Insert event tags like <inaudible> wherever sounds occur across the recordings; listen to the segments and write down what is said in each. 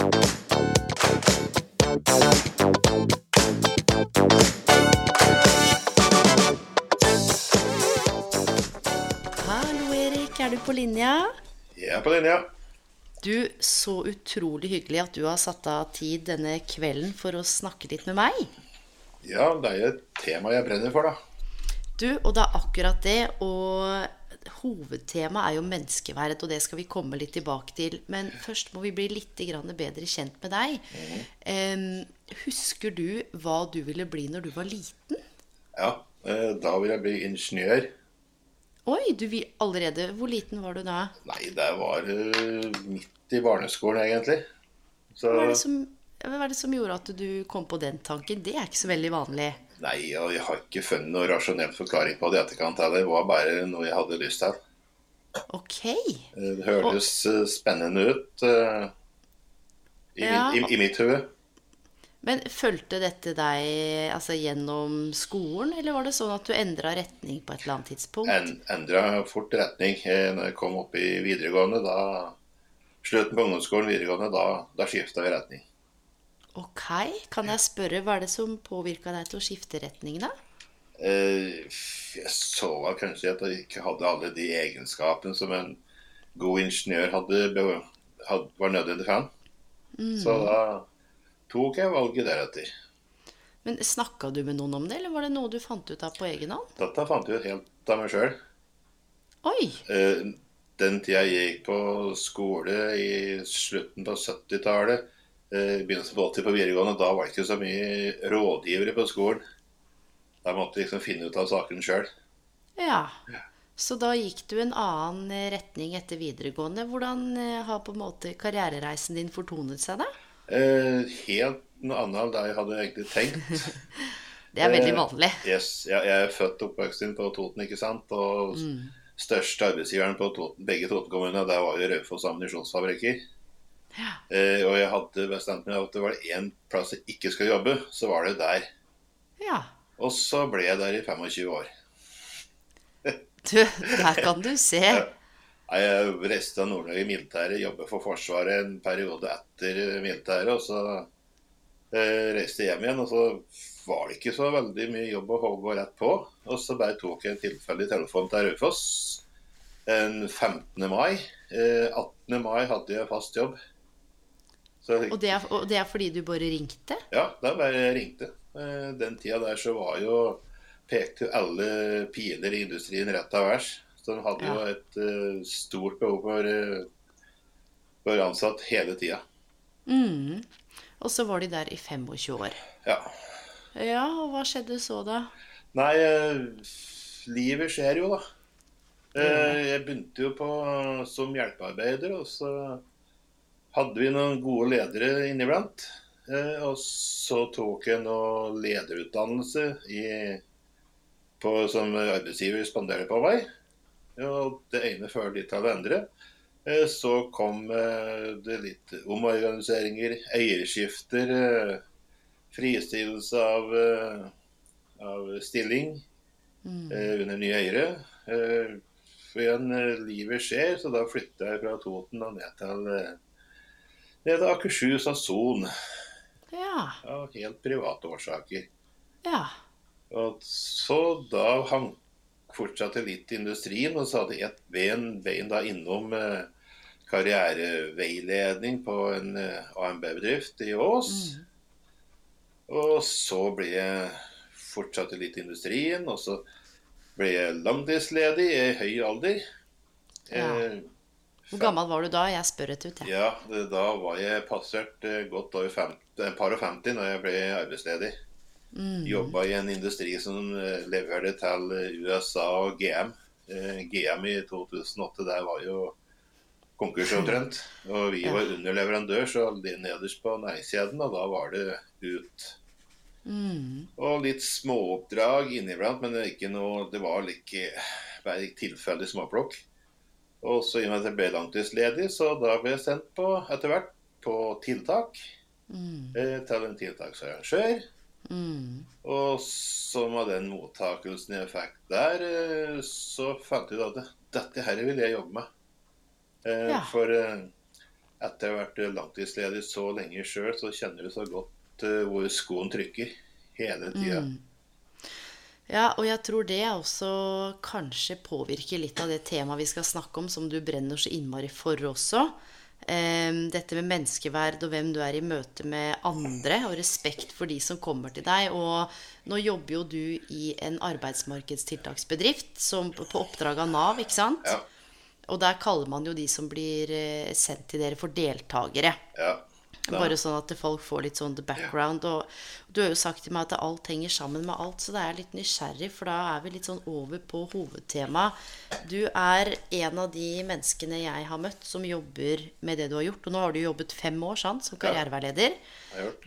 Hallo Erik, er du på linja? Jeg er på linja. Du, så utrolig hyggelig at du har satt av tid denne kvelden for å snakke litt med meg. Ja, det er jo et tema jeg brenner for, da. Du, og det er akkurat det, og hovedtemaet er jo menneskeverd, og det skal vi komme litt tilbake til. Men først må vi bli litt bedre kjent med deg. Husker du hva du ville bli når du var liten? Ja, eh, da vil jeg bli ingeniør. Oi, du vil allerede Hvor liten var du da? Nei, det var eh, midt i barneskolen, egentlig. Så Hva er det som, hva er det som gjorde at du kom på den tanken? Det er ikke så veldig vanlig. Nei, og jeg har ikke funnet noen rasjonell forklaring på det i etterkant heller. Det var bare noe jeg hadde lyst til. Ok. Eh, Det hørtes og... spennende ut uh, i, Ja. min, i, i mitt hode. Men fulgte dette deg altså, gjennom skolen, eller var det sånn at du endra retning på et eller annet tidspunkt? En, endra fort retning eh, når jeg kom opp i videregående. da Slutten på ungdomsskolen, videregående, da, da skifta vi retning. Ok, kan jeg spørre, hva er det som påvirka deg til å skifte retning, da? Eh, Jeg så vel kanskje at jeg ikke hadde alle de egenskapene som en god ingeniør hadde, hadde, var nødvendig for han. Så da tok jeg valget deretter. Men Snakka du med noen om det, eller var det noe du fant ut av på egen hånd? Dette fant jeg ut helt av meg sjøl. Oi! Den tida jeg gikk på skole i slutten på 70-tallet, eh, begynnelsen på 80 på videregående, da var det ikke så mye rådgivere på skolen. Da måtte vi liksom finne ut av saken sjøl. Ja. Så da gikk du en annen eh, retning etter videregående. Hvordan eh, har på en måte karrierereisen din fortonet seg, da? Eh, helt noe annet enn det jeg hadde egentlig tenkt. <laughs> Det er veldig Eh, vanlig. Yes, jeg, jeg er født og oppvokst på Toten, ikke sant. Og største arbeidsgiveren på Toten, begge Toten-kommunene, der var jo Raufoss ammunisjonsfabrikker. Eh, og jeg hadde bestemt meg at det var én plass jeg ikke skulle jobbe, så var det der. Ja. Og så ble jeg der i 25 år. <laughs> Du, der kan du se. Jeg reiste til Nord-Norge i militæret, jobbet for Forsvaret en periode etter militæret. Og så eh, reiste jeg hjem igjen, og så var det ikke så veldig mye jobb å gå rett på. Og så bare tok jeg en tilfeldig telefon til Raufoss den 15. mai. Eh, 18. mai hadde jeg fast jobb. Så Og det, er, og det er fordi du bare ringte? ja, det er bare jeg ringte. Eh, Den tida der så var jo pekte jo alle piler i industrien rett av værs. Så de hadde jo et eh, stort behov for, å for ansatt hele tida. Mm. Og så var de der i 25 år. Ja. Ja, og hva skjedde så, da? Nei, eh, livet skjer jo, da. Eh, Jeg begynte jo på som hjelpearbeider, og så hadde vi noen gode ledere inniblant. Eh, Og så tok jeg noe lederutdannelse i, på, som arbeidsgiver spanderer på meg. Og det ene fører litt til det andre. Eh, Så kom eh, det litt omorganiseringer, eierskifter, fristillelse av, av stilling mm. under nye eiere. For igjen, livet skjer, så da flytta jeg fra Toten og ned til, eh, i Akershus av Son. Ja. Av helt private årsaker. Ja. Og så da han fortsatte litt i industrien, og så hadde jeg et ben, da innom eh, karriereveiledning på en eh, AMB-bedrift i Ås. Og så ble jeg fortsatte litt i industrien, og så ble jeg langtidsledig i høy alder. Ja. Eh, Hvor gammel var du da? Jeg spør rett ut, jeg. ja, det- da var jeg passert eh, godt over 50, et par og 50 når jeg ble arbeidsledig. Mm. Jobba i en industri som eh, leverte til eh, USA og GM GM i 2008, der var jo konkurs omtrent. Og vi var underleverandør, så nederst på næringskjeden, og da var det ut. Mm. Og litt småoppdrag inniblant, men ikke noe, det var ikke bare tilfeldig småplukk. Og så i og med at jeg ble langtidsledig, så da ble jeg sendt på etter hvert på tiltak. Mm. Eh, til en tiltaksarrangør. Mm. Og så med den mottakelsen jeg fikk der, eh, så fant jeg ut at dette her vil jeg jobbe med. Eh, Ja. For etter å ha vært langtidsledig så lenge sjøl, så kjenner du så godt hvor skoen trykker hele tida. Mm. Ja, og jeg tror det også kanskje påvirker litt av det temaet vi skal snakke om, som du brenner så innmari for også. Em, dette med menneskeverd og hvem du er i møte med andre, og respekt for de som kommer til deg. Og nå jobber jo du i en arbeidsmarkedstiltaksbedrift som på oppdrag av Nav, ikke sant? Ja. Og der kaller man jo de som blir eh, sendt til dere, for deltakere. Ja. Da- Bare sånn at folk får litt sånn the background. Og du har jo sagt til meg at alt henger sammen med alt, så da er jeg litt nysgjerrig, for da er vi litt sånn over på hovedtemaet. Du er en av de menneskene jeg har møtt som jobber med det du har gjort. Og nå har du jobbet fem år sant, som karriereveileder.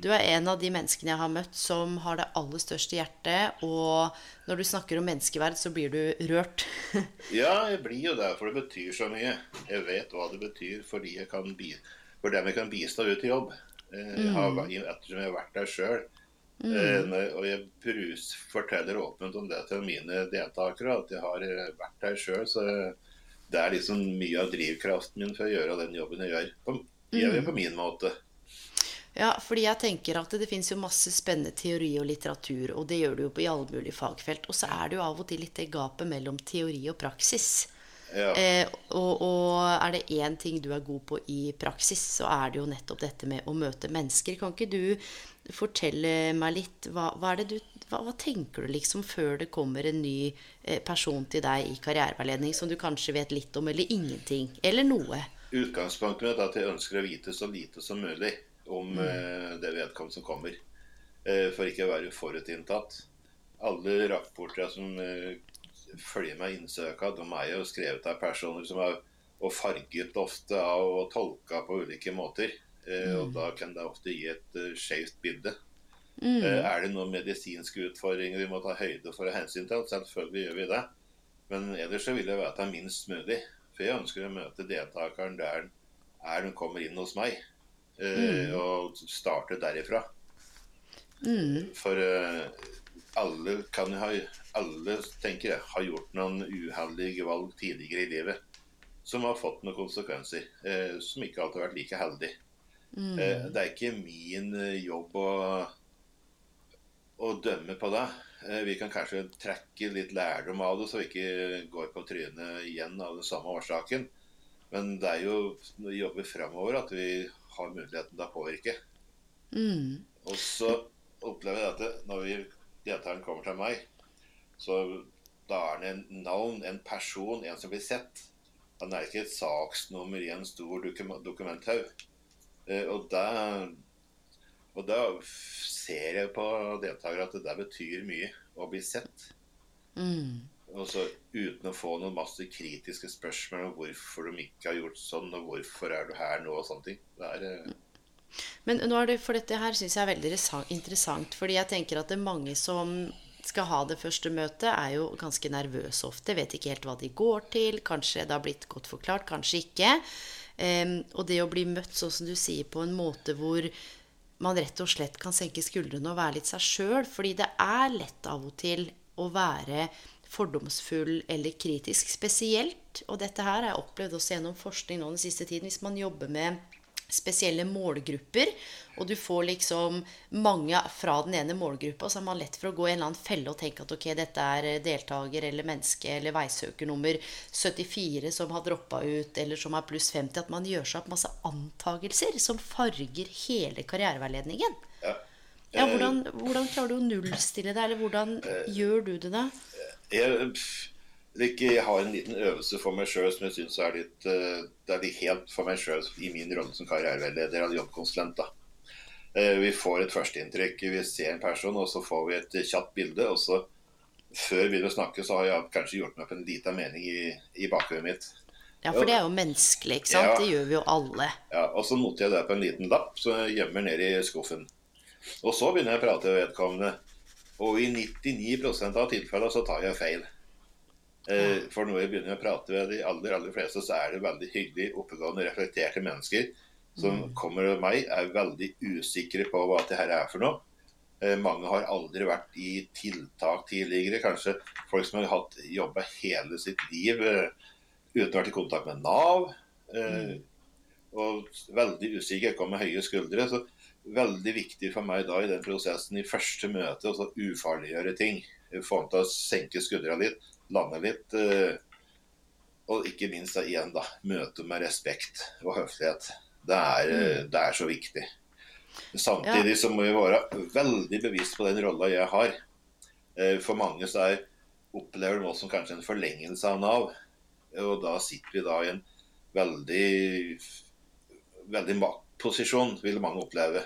Du er en av de menneskene jeg har møtt som har det aller største hjertet. Og når du snakker om menneskeverd, så blir du rørt. <laughs> Ja, jeg blir jo det, for det betyr så mye. Jeg vet hva det betyr fordi jeg kan bi for dem jeg kan bistå ut i jobb. Eh, Jeg har, ettersom jeg har vært der sjøl. Og jeg brus, forteller åpent om det til mine deltakere, at jeg har eh, vært der sjøl. Så det er liksom mye av drivkraften min for å gjøre den jobben jeg gjør. På, jeg gjør på min måte. Ja, fordi jeg tenker at det finnes jo masse spennende teori og litteratur, og det gjør det jo på i alle mulige fagfelt. Og så er det jo av og til litt det gapet mellom teori og praksis. Ja. Eh, og, og er det én ting du er god på i praksis, så er det jo nettopp dette med å møte mennesker. Kan ikke du fortelle meg litt hva, hva det du hva, hva tenker du liksom før det kommer en ny eh, person til deg i karriereveiledning som du kanskje vet litt om, eller ingenting? Eller noe? Utgangspunktet mitt er at jeg ønsker å vite så lite som mulig om eh, det vedkommende som kommer. Eh, for ikke å være forutinntatt. Alle rapporter som eh, følger med innsøka, de er jo skrevet av personer som er og farget ofte av og tolka på ulike måter. Mm. Og da kan det ofte gi et uh, skjevt bilde. Eh, er det noen medisinske utfordringer vi må ta høyde for og hensyn til, selvfølgelig gjør vi det. Men ellers så vil jeg vite minst mulig. For jeg ønsker å møte deltakeren der er den kommer inn hos meg. Mm. Og starte derifra. For uh, alle kan jo ha Alle, tenker jeg, har gjort noen uheldige valg tidligere i livet som har fått noen konsekvenser. Eh, som ikke alltid har vært like heldig. Eh, det er ikke min eh, jobb å, å dømme på det. Eh, vi kan kanskje trekke litt lærdom av det, så vi ikke går på trynet igjen av den samme årsaken. Men det er jo når vi jobber framover at vi har muligheten til å påvirke. Mm. Og så opplever jeg at når vi, deltakeren kommer til meg, så da er han en navn, en person, en som blir sett. Han er ikke et saksnummer i en stor dokum dokumenthaug. Eh, og da og da ser jeg på deltakere at det der betyr mye å bli sett. Mm. Og så uten å få noen masse kritiske spørsmål om hvorfor de ikke har gjort sånn, og hvorfor er du her nå, og sånne ting. Det er, eh, Men nå er det, for dette her syns jeg er veldig interessant. Fordi jeg tenker at det er mange som skal ha det første møtet, er jo ganske nervøse ofte. Vet ikke helt hva de går til. Kanskje det har blitt godt forklart, kanskje ikke. Og det å bli møtt sånn som du sier, på en måte hvor man rett og slett kan senke skuldrene og være litt seg sjøl. Fordi det er lett av og til å være fordomsfull eller kritisk. Spesielt, og dette her har jeg opplevd også gjennom forskning nå den siste tiden, hvis man jobber med spesielle målgrupper, og du får liksom mange fra den ene målgruppa, så er man lett for å gå i en eller annen felle og tenke at ok, dette er deltaker eller menneske eller veisøker nummer 74 som har droppa ut, eller som er pluss 50. At man gjør seg opp masse antagelser som farger hele karriereveiledningen. ja. Ja, hvordan, hvordan klarer du å nullstille det, eller hvordan gjør du det da? Jeg, ikke, har en liten øvelse for meg sjøl som jeg syns er litt eh, Det er litt helt for meg sjøl i min rolle som karriereveileder eller jobbkonsulent. da. Eh, Vi får et førsteinntrykk. Vi ser en person, og så får vi et kjapt bilde. Og så før vi begynner å snakke, så har jeg kanskje gjort meg opp en liten mening i, i bakhodet mitt. Ja, for det er jo menneskelig, ikke sant? Ja. Det gjør vi jo alle. Ja, og så noter jeg det på en liten lapp som jeg gjemmer ned i skuffen. Og så begynner jeg å prate med vedkommende. Og i 99% av tilfellene så tar jeg feil. Eh, for når jeg begynner å prate med de aller, aller fleste, så er det veldig hyggelig, oppegående, reflekterte mennesker som kommer til meg, er veldig usikre på hva det her er for noe. Eh, mange har aldri vært i tiltak tidligere. Kanskje folk som har hatt jobba hele sitt liv eh, uten å vært i kontakt med Nav. Mm. og veldig usikker, kom med høye skuldre. Så veldig viktig for meg da i den prosessen i første møte å ufarliggjøre ting. Få ham til å senke skuldra litt, lande litt. eh, og ikke minst da igjen da, møte med respekt og høflighet. Det er, mm. det er så viktig. Samtidig så må vi være veldig bevisst på den rolla jeg har. Eh, For mange så er, opplever det nå som kanskje en forlengelse av Nav. Og da sitter vi da i en veldig veldig maktposisjon, vil mange oppleve.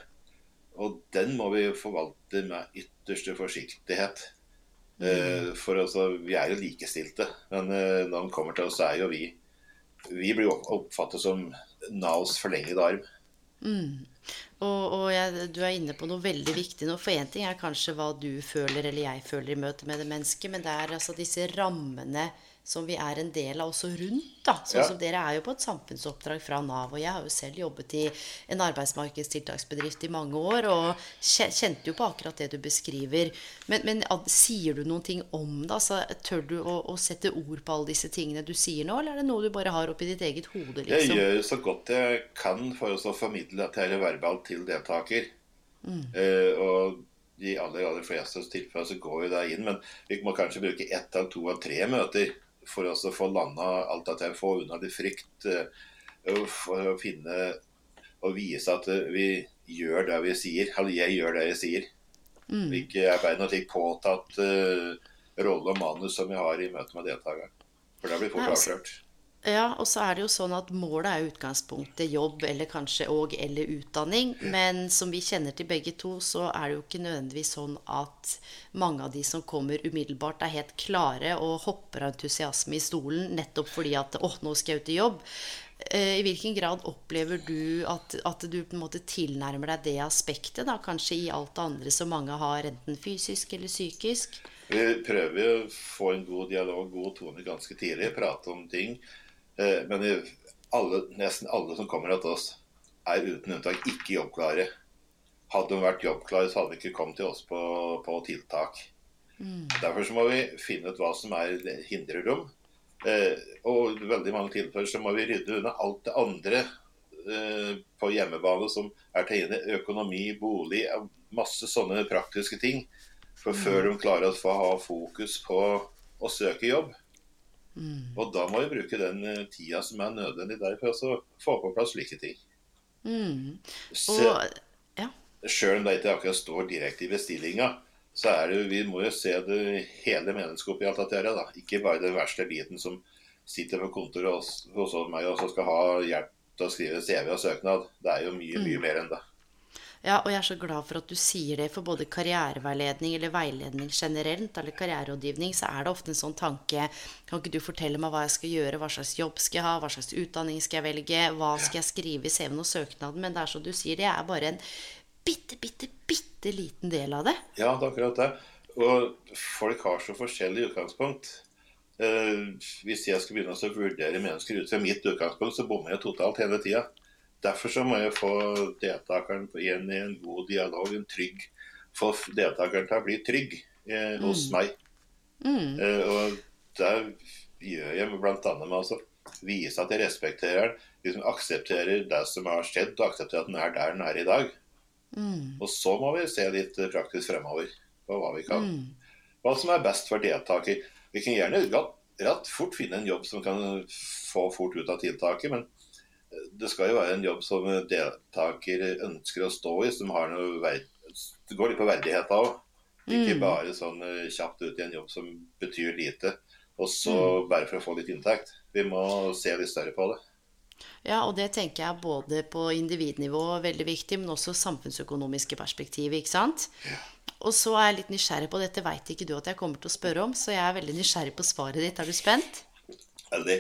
Og den må vi forvalte med ytterste forsiktighet. Eh, For altså, vi er jo likestilte, men eh, når den kommer til oss, så er jo vi Vi blir oppfattet som Navs forlengede arm. Og, og jeg, du er inne på noe veldig viktig nå. For én ting er kanskje hva du føler eller jeg føler i møte med det mennesket, men det er altså disse rammene som vi er en del av også rundt. da. Sånn Ja. som Dere er jo på et samfunnsoppdrag fra Nav, og jeg har jo selv jobbet i en arbeidsmarkedstiltaksbedrift i mange år og kjente jo på akkurat det du beskriver. Men, men sier du noen ting om det? Altså, tør du å, å sette ord på alle disse tingene du sier nå, eller er det noe du bare har oppi ditt eget hode? liksom? Jeg gjør så godt jeg kan for å formidle dette her verbalt til deltaker. Eh, og de aller, aller fleste tilfeller så går jo det inn, men vi må kanskje bruke ett av to av tre møter for oss å få landa alt dette, få unna litt frykt. eh, for å finne og vise at eh, vi gjør det vi sier. Eller jeg gjør det jeg sier. Vi ikke bare noe slik påtatt uh, rolle og manus som vi har i møte med deltakeren. For det blir fort altså- avslørt. Ja, og så er det jo sånn at målet er utgangspunktet jobb eller kanskje og eller utdanning. Men som vi kjenner til begge to, så er det jo ikke nødvendigvis sånn at mange av de som kommer umiddelbart, er helt klare og hopper av entusiasme i stolen nettopp fordi at åh, nå skal jeg ut i jobb. Eh, I hvilken grad opplever du at, at du på en måte tilnærmer deg det aspektet, da, kanskje i alt det andre som mange har, enten fysisk eller psykisk? Vi prøver å få en god dialog, god tone ganske tidlig, prate om ting. Eh, Men alle, nesten alle som kommer til oss, er uten unntak ikke jobbklare. Hadde de vært jobbklare, så hadde de ikke kommet til oss på, på tiltak. Derfor så må vi finne ut hva som er hindrerom. Eh, og i veldig mange tilfeller så må vi rydde unna alt det andre eh, på hjemmebane som er til inne Økonomi, bolig, masse sånne praktiske ting. For før de klarer å få ha fokus på å søke jobb. Og da må vi bruke den eh, tida som er nødvendig der for å få på plass slike ting. Mm. Og ja. Sjøl om det ikke akkurat står direkte i bestillinga, så er det, vi må jo se det hele mennesket oppi alt dette. her. Ikke bare den verste biten som sitter på kontoret hos, hos meg og skal ha hjelp til å skrive CV og søknad. Det er jo mye, mye mer enn det. Ja, og jeg er så glad for at du sier det, for både karriereveiledning eller veiledning generelt, eller karriererådgivning, så er det ofte en sånn tanke Kan ikke du fortelle meg hva jeg skal gjøre, hva slags jobb skal jeg ha, hva slags utdanning skal jeg velge, hva skal jeg skrive i CV-en og søknaden? Men det er som du sier, det er bare en bitte, bitte, bitte liten del av det. Ja, det er akkurat det. Og folk har så forskjellig utgangspunkt. Eh, hvis jeg skal begynne å vurdere mennesker ut fra mitt utgangspunkt, så bommer jeg totalt hele tida. Derfor så må jeg få deltakeren igjen i en god dialog, en trygg Få deltakeren til å bli trygg eh, hos meg. Eh, og det gjør jeg bl.a. med å vise at jeg respekterer liksom aksepterer det som har skjedd, og aksepterer at den er der den er i dag. Og så må vi se litt eh, praktisk fremover på hva vi kan. Hva som er best for deltaker. Vi kan gjerne rett, fort finne en jobb som kan få fort ut av tiltaket, men det skal jo være en jobb som deltaker ønsker å stå i, som har noe verd... Det går litt på verdighet òg. Ikke bare sånn eh, kjapt ut i en jobb som betyr lite, og så bare for å få litt inntekt. Vi må se litt større på det. Ja, og det tenker jeg både på individnivå veldig viktig, men også samfunnsøkonomiske perspektiv, ikke sant? Og så er jeg litt nysgjerrig på dette, veit ikke du at jeg kommer til å spørre om, så jeg er veldig nysgjerrig på svaret ditt. Er du spent? Veldig.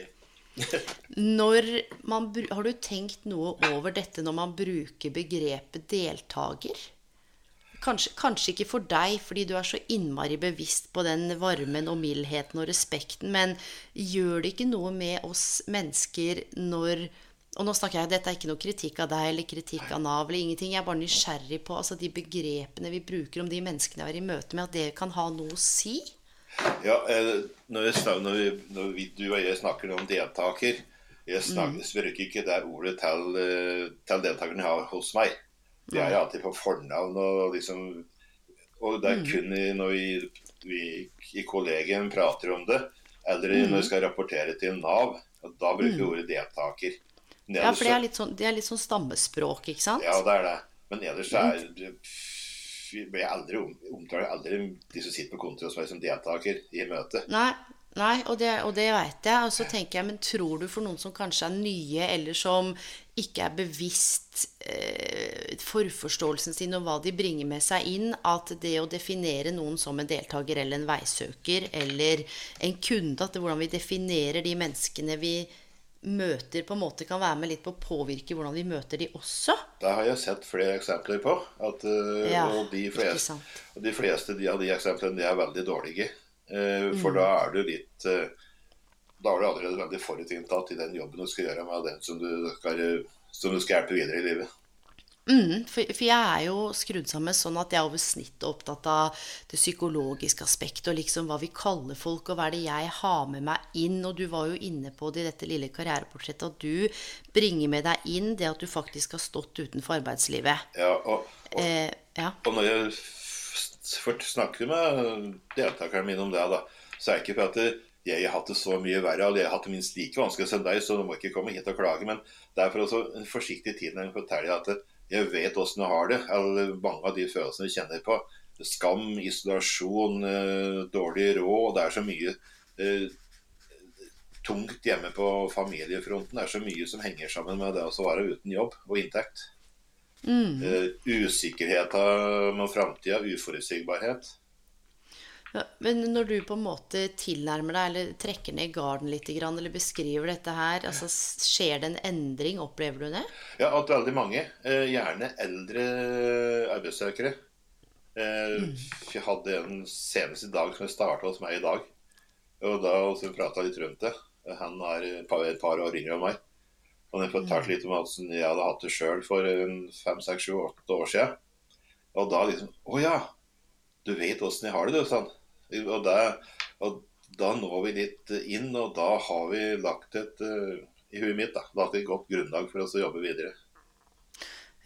Man, har du tenkt noe over dette når man bruker begrepet deltaker? Kanskje, kanskje ikke for deg, fordi du er så innmari bevisst på den varmen og mildheten og respekten, men gjør det ikke noe med oss mennesker når Og nå snakker jeg, dette er ikke noe kritikk av deg eller kritikk av Nav eller ingenting. Jeg er bare nysgjerrig på altså, de begrepene vi bruker om de menneskene jeg er i møte med, at det kan ha noe å si. Ja, eh, når, vi, når, vi, når vi, du og jeg snakker om deltaker Jeg snakker, mm. ikke det ordet til, eh, til deltakerne jeg har hos meg. Det er alltid på fornavn og liksom Og det er kun når vi, vi i kollegien prater om det, eller når vi skal rapportere til Nav, og da bruker vi ordet deltaker. Ja, for det er sånn, det er litt sånn stammespråk, ikke sant? Ja, det er det. Men ellers er blir aldri om, omtaler aldri de som sitter på kontoret hos meg som deltaker i møtet. Nei, nei og det, og det veit jeg. Og så tenker jeg, men tror du for noen som kanskje er nye, eller som ikke er bevisst eh, forforståelsen sin og hva de bringer med seg inn, at det å definere noen som en deltaker eller en veisøker eller en kunde, at det, hvordan vi definerer de menneskene vi møter, på en måte kan være med litt på å påvirke hvordan vi møter de også? Det har jeg sett flere eksempler på. At, eh, Ja, og, de fleste, og de fleste av de eksemplene de er veldig dårlige. For Mm. For da er du litt eh, Da er du allerede veldig forutinntatt i den jobben du skal gjøre med den som du skal, som du skal hjelpe videre i livet. Mm, for, for jeg er jo skrudd sammen sånn at jeg er over snittet opptatt av det psykologiske aspektet, og liksom hva vi kaller folk, og hva er det jeg har med meg inn. Og du var jo inne på det i dette lille karriereportrettet at du bringer med deg inn det at du faktisk har stått utenfor arbeidslivet. Ja, og, og, Eh, ja. og når jeg snakker med deltakerne mine om det, da, så er det ikke for at jeg har hatt det så mye verre, og jeg har hatt det minst like vanskelig som deg, så du må ikke komme hit og klage. Men det er for en forsiktig tilnærming å fortelle at jeg vet åssen jeg har det. Eller mange av de følelsene jeg kjenner på. Skam, isolasjon, eh, dårlig råd. Det er så mye eh, tungt hjemme på familiefronten. Det er så mye som henger sammen med det å være uten jobb og inntekt. Mm. usikkerhet med framtida, uforutsigbarhet. Men når du på en måte tilnærmer deg, eller trekker ned garden litt, eller beskriver dette her, altså skjer det en endring? Opplever du det? Ja, at veldig mange, eh, gjerne eldre arbeidssøkere eh, Jeg hadde en senest i dag som jeg starta hos meg i dag. Og da også prata litt rundt det. Han er et par, et par år yngre enn meg. Og jeg fortalte litt om hvordan jeg hadde hatt det sjøl for fem, seks, sju, åtte år siden. Og da liksom Å ja! Du vet åssen jeg har det, du, sa han. Og, da- og da når vi litt inn, og da har vi lagt et eh, i huet mitt da, lagt et godt grunnlag for oss å jobbe videre.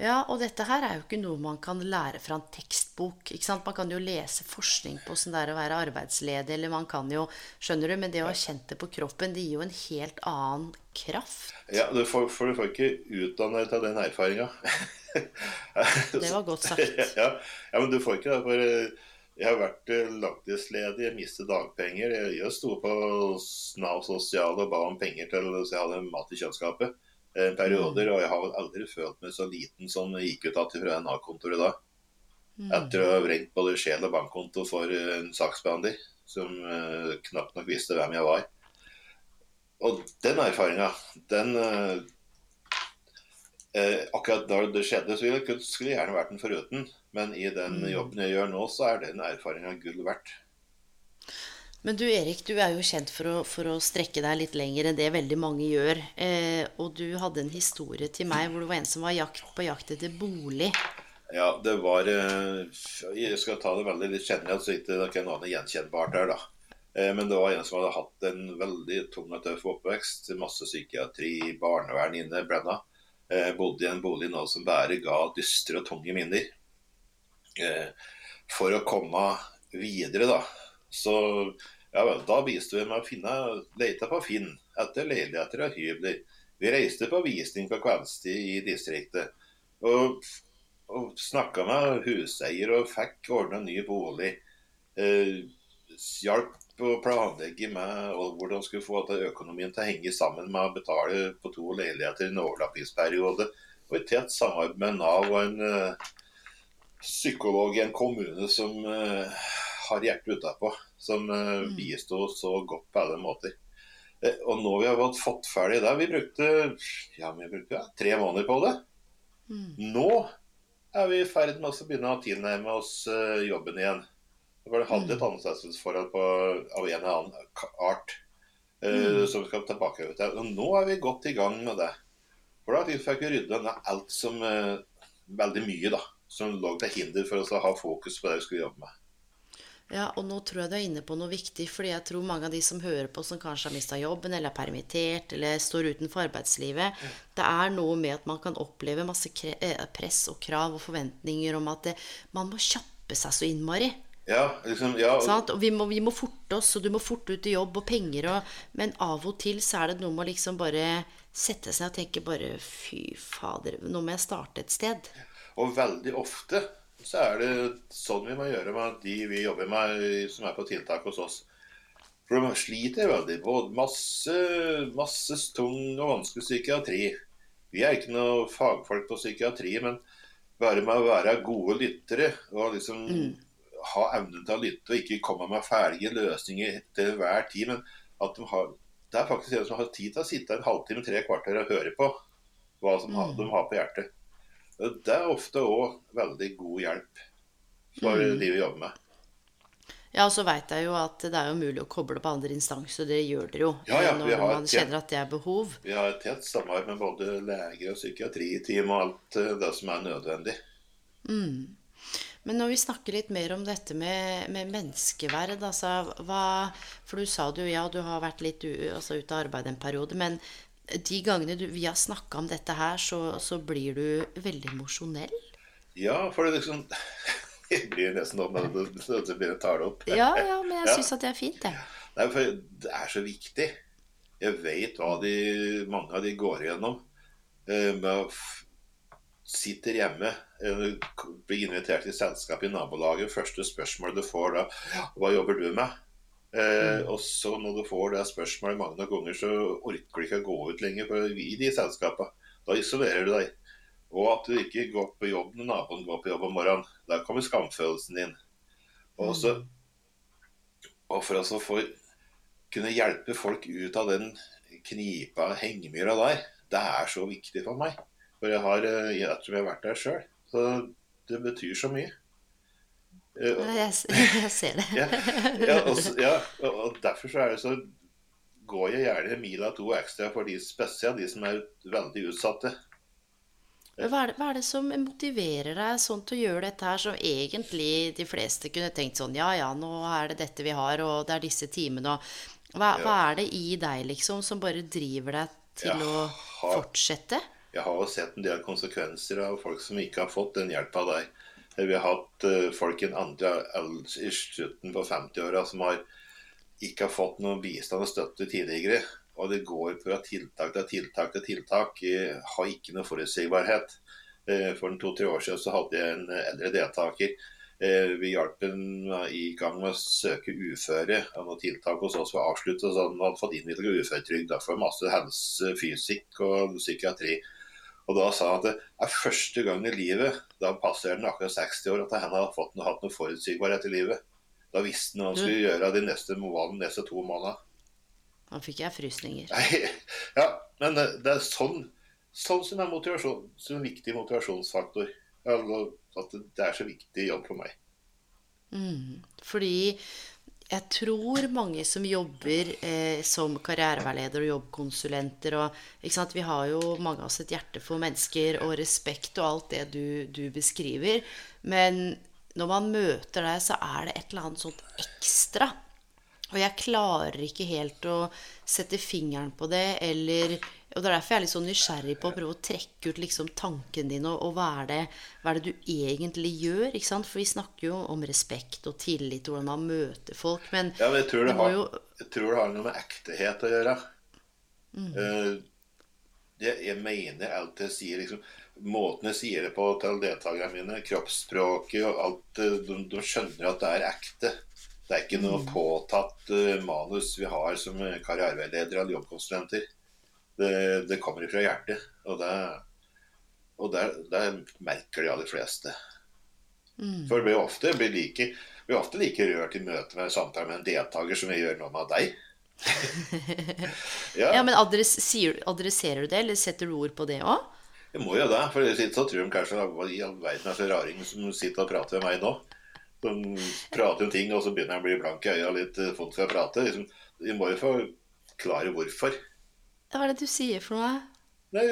Ja, og dette her er jo ikke noe man kan lære fra en tekstbok. ikke sant? Man kan jo lese forskning på åssen det er å være arbeidsledig, eller man kan jo Skjønner du? Men det å ha kjent det på kroppen, det gir jo en helt annen kraft. Ja, du får, for du får ikke utdanne deg til den erfaringa. <laughs> Det var godt sagt. <laughs> ja, ja, men du får ikke det. For eh, jeg har vært eh, langtidsledig, mistet dagpenger. Jeg, sto på Nav sosial og ba om penger til så jeg hadde mat i kjøleskapet. eh, Perioder, og jeg har aldri følt meg så liten som jeg gikk ut igjen fra Nav-kontoret da. Etter å ha vrengt både sjel og bankkonto for eh, en saksbehandler som knapt nok visste hvem jeg var. Og den erfaringa, den eh, eh, Akkurat da det skjedde, så ville jeg skulle jeg gjerne vært den foruten. Men i den jobben jeg gjør nå, så er den erfaringa gull verdt. Men du Erik, du er jo kjent for å, for å strekke deg litt lenger enn det veldig mange gjør. Eh, og du hadde en historie til meg hvor det var en som var jakt, på jakt etter bolig. Ja, det var eh, Jeg skal ta det veldig litt generelt, så ikke det er noe gjenkjennbart der, da. Eh, Men det var en som hadde hatt en veldig tung og tøff oppvekst. Masse psykiatri, barnevern inne blanda. Eh, Bodde i en bolig nå som bare ga dystre og tunge minner. Eh, For å komme videre, da, så ja vel, da viste vi med å finne lete på Finn etter leiligheter og hybler. Vi reiste på visning på kveldstid i distriktet. Og og snakka med huseier og fikk ordna ny bolig. Eh, hjalp å planlegge med hvordan skulle få økonomien til å henge sammen med å betale på to leiligheter i en overlappingsperiode. Og i tett samarbeid med Nav og en uh, psykolog i en kommune som uh, har hjertet utapå. Som uh, bisto så godt på alle måter. og nå vi har fått ferdig det Vi brukte, ja, vi brukte ja, tre måneder på det. Mm. Nå er vi i ferd med å begynne å tilnærme oss jobben igjen. For det hadde et ansettelsesforhold av en eller annen art uh, mm. som vi skal tilbake til. Og nå er vi godt i gang med det. For da fikk vi rydda ned alt som uh, Veldig mye, da. Som lå til hinder for oss å ha fokus på det vi skulle jobbe med. Ja, og nå tror jeg du er inne på noe viktig, fordi jeg tror mange av de som hører på, som kanskje har mista jobben, eller er permittert, eller står utenfor arbeidslivet. Det er noe med at man kan oppleve masse eh, press og krav og forventninger om at det, man må kjappe seg så innmari. Ja, liksom, ja. Og vi må, vi må, forte oss, og du må fort ut i jobb og penger og Men av og til så er det noe med å liksom bare sette seg og tenke bare Fy fader, nå må jeg starte et sted. Og veldig ofte så er det sånn vi må gjøre med de vi jobber med som er på tiltak hos oss. For de sliter veldig. Både masse, masse tung og vanskelig psykiatri. Vi er ikke noe fagfolk på psykiatri, men bare med å være gode lyttere og liksom mm ha evnen til å lytte og ikke komme med ferdige løsninger til hver tid. Men at de har, det er faktisk en som har tid til å sitte en halvtime, tre kvarter og høre på hva som mm. de har på hjertet. Det er ofte òg veldig god hjelp for mm. de vi jobber med. Ja, og så veit jeg jo at det er jo mulig å koble på andre instanser. Det gjør dere jo. Ja, ja, når man kjenner at det er behov. Vi har et tett samarbeid med både lege og psykiatriteam og alt eh, det som er nødvendig. Mm. Men når vi snakker litt mer om dette med, med menneskeverd altså, hva, For du sa det jo, ja, du har vært litt altså, ute av arbeid en periode. Men de gangene du, vi har snakka om dette her, så, så, blir du veldig emosjonell? Ja, for det liksom <laughs> Jeg blir nesten om når du begynner å ta det opp. Ja, ja, men jeg ja. syns at det er fint, det. Nei, for det er så viktig. Jeg vet hva de, mange av de går igjennom. Eh, sitter hjemme, blir invitert til selskap i nabolaget, første spørsmål du får da Hva jobber du med? Eh, mm. og så når du får det spørsmålet mange ganger, så orker du ikke å gå ut lenger for i de selskapene. Da isolerer du deg. Og at du ikke går på jobb når naboen går på jobb om morgenen. Da kommer skamfølelsen din. Og, så, og for å få kunne hjelpe folk ut av den knipa hengemyra der, det er så viktig for meg. For jeg har eh, jeg tror jeg har vært der sjøl. Så det betyr så mye. Eh, jeg, <laughs> jeg ser det. ja, ja, og, ja, og derfor så er det så går jeg gjerne mila to ekstra for de spesielt de som er veldig utsatte. Hva er, det, hva er, det, som motiverer deg sånn til å gjøre dette her, som egentlig de fleste kunne tenkt sånn Ja, ja, nå er det dette vi har, og det er disse timene, og hva, ja. hva er det i deg, liksom, som bare driver deg til jeg å fortsette? jeg har jo sett en del konsekvenser av folk som ikke har fått den hjelpa der. Vi har hatt uh, folk i andre i på 50-åra som har ikke har fått noen bistand og støtte tidligere. Og det går fra tiltak til tiltak til tiltak. Jeg har ikke noe forutsigbarhet. Uh, for to-tre år siden så hadde jeg en eldre deltaker. Vi hjalp ham i gang med å søke uføre. og noen tiltak hos oss var avsluttet. Så han hadde fått innvilget uføretrygd for masse helse, fysikk og psykiatri. Og da sa han at det er første gang i livet, da passer han akkurat 60 år, at han har fått, hatt noe forutsigbarhet i livet. Da visste han hva han skulle gjøre de neste, de neste to månedene. Da fikk jeg frysninger. <laughs> ja, men det, det, er sånn, sånn som er motivasjon, som en viktig motivasjonsfaktor. At det er så viktig jobb for meg. Mm, fordi jeg tror mange som jobber eh, som karriereveileder og jobbkonsulenter og, Vi har jo mange av oss et hjerte for mennesker og respekt og alt det du, du, beskriver. Men når man møter deg, så er det et eller annet sånt ekstra. Og jeg klarer ikke helt å sette fingeren på det eller og Det er derfor jeg er litt sånn nysgjerrig på å prøve å trekke ut liksom tanken din og, og hva, er det, hva, er det, du egentlig gjør. ikke sant? For vi snakker jo om respekt og tillit og hvordan man møter folk. Men, ja, men jeg, tror det har, jo... jeg tror det har noe med ektehet å gjøre. Mm. Uh, jeg, jeg, mener alt jeg sier. liksom, Måten jeg sier det på til deltakerne mine, kroppsspråket og alt, eh, de, de skjønner at det er ekte. Det er ikke noe påtatt eh, manus vi har som karriereveiledere eller jobbkonsulenter. Det, det kommer fra hjertet. Og det, og det, det merker de aller fleste. For vi blir ofte, blir like, blir ofte like rørt i møte med samtale med en deltaker som vi gjør nå med deg. <laughs> ja, Ja, men adress, sier, adresserer du det, eller setter du ord på det òg? jeg må jo det. For jeg sitter så tror de kanskje hva i all verden er så raring som sitter og prater med meg nå. De prater om ting, og så begynner jeg å bli blank i øya litt eh, font for å prate. Liksom, vi må jo forklare hvorfor. Hva er det du sier for noe? Nei,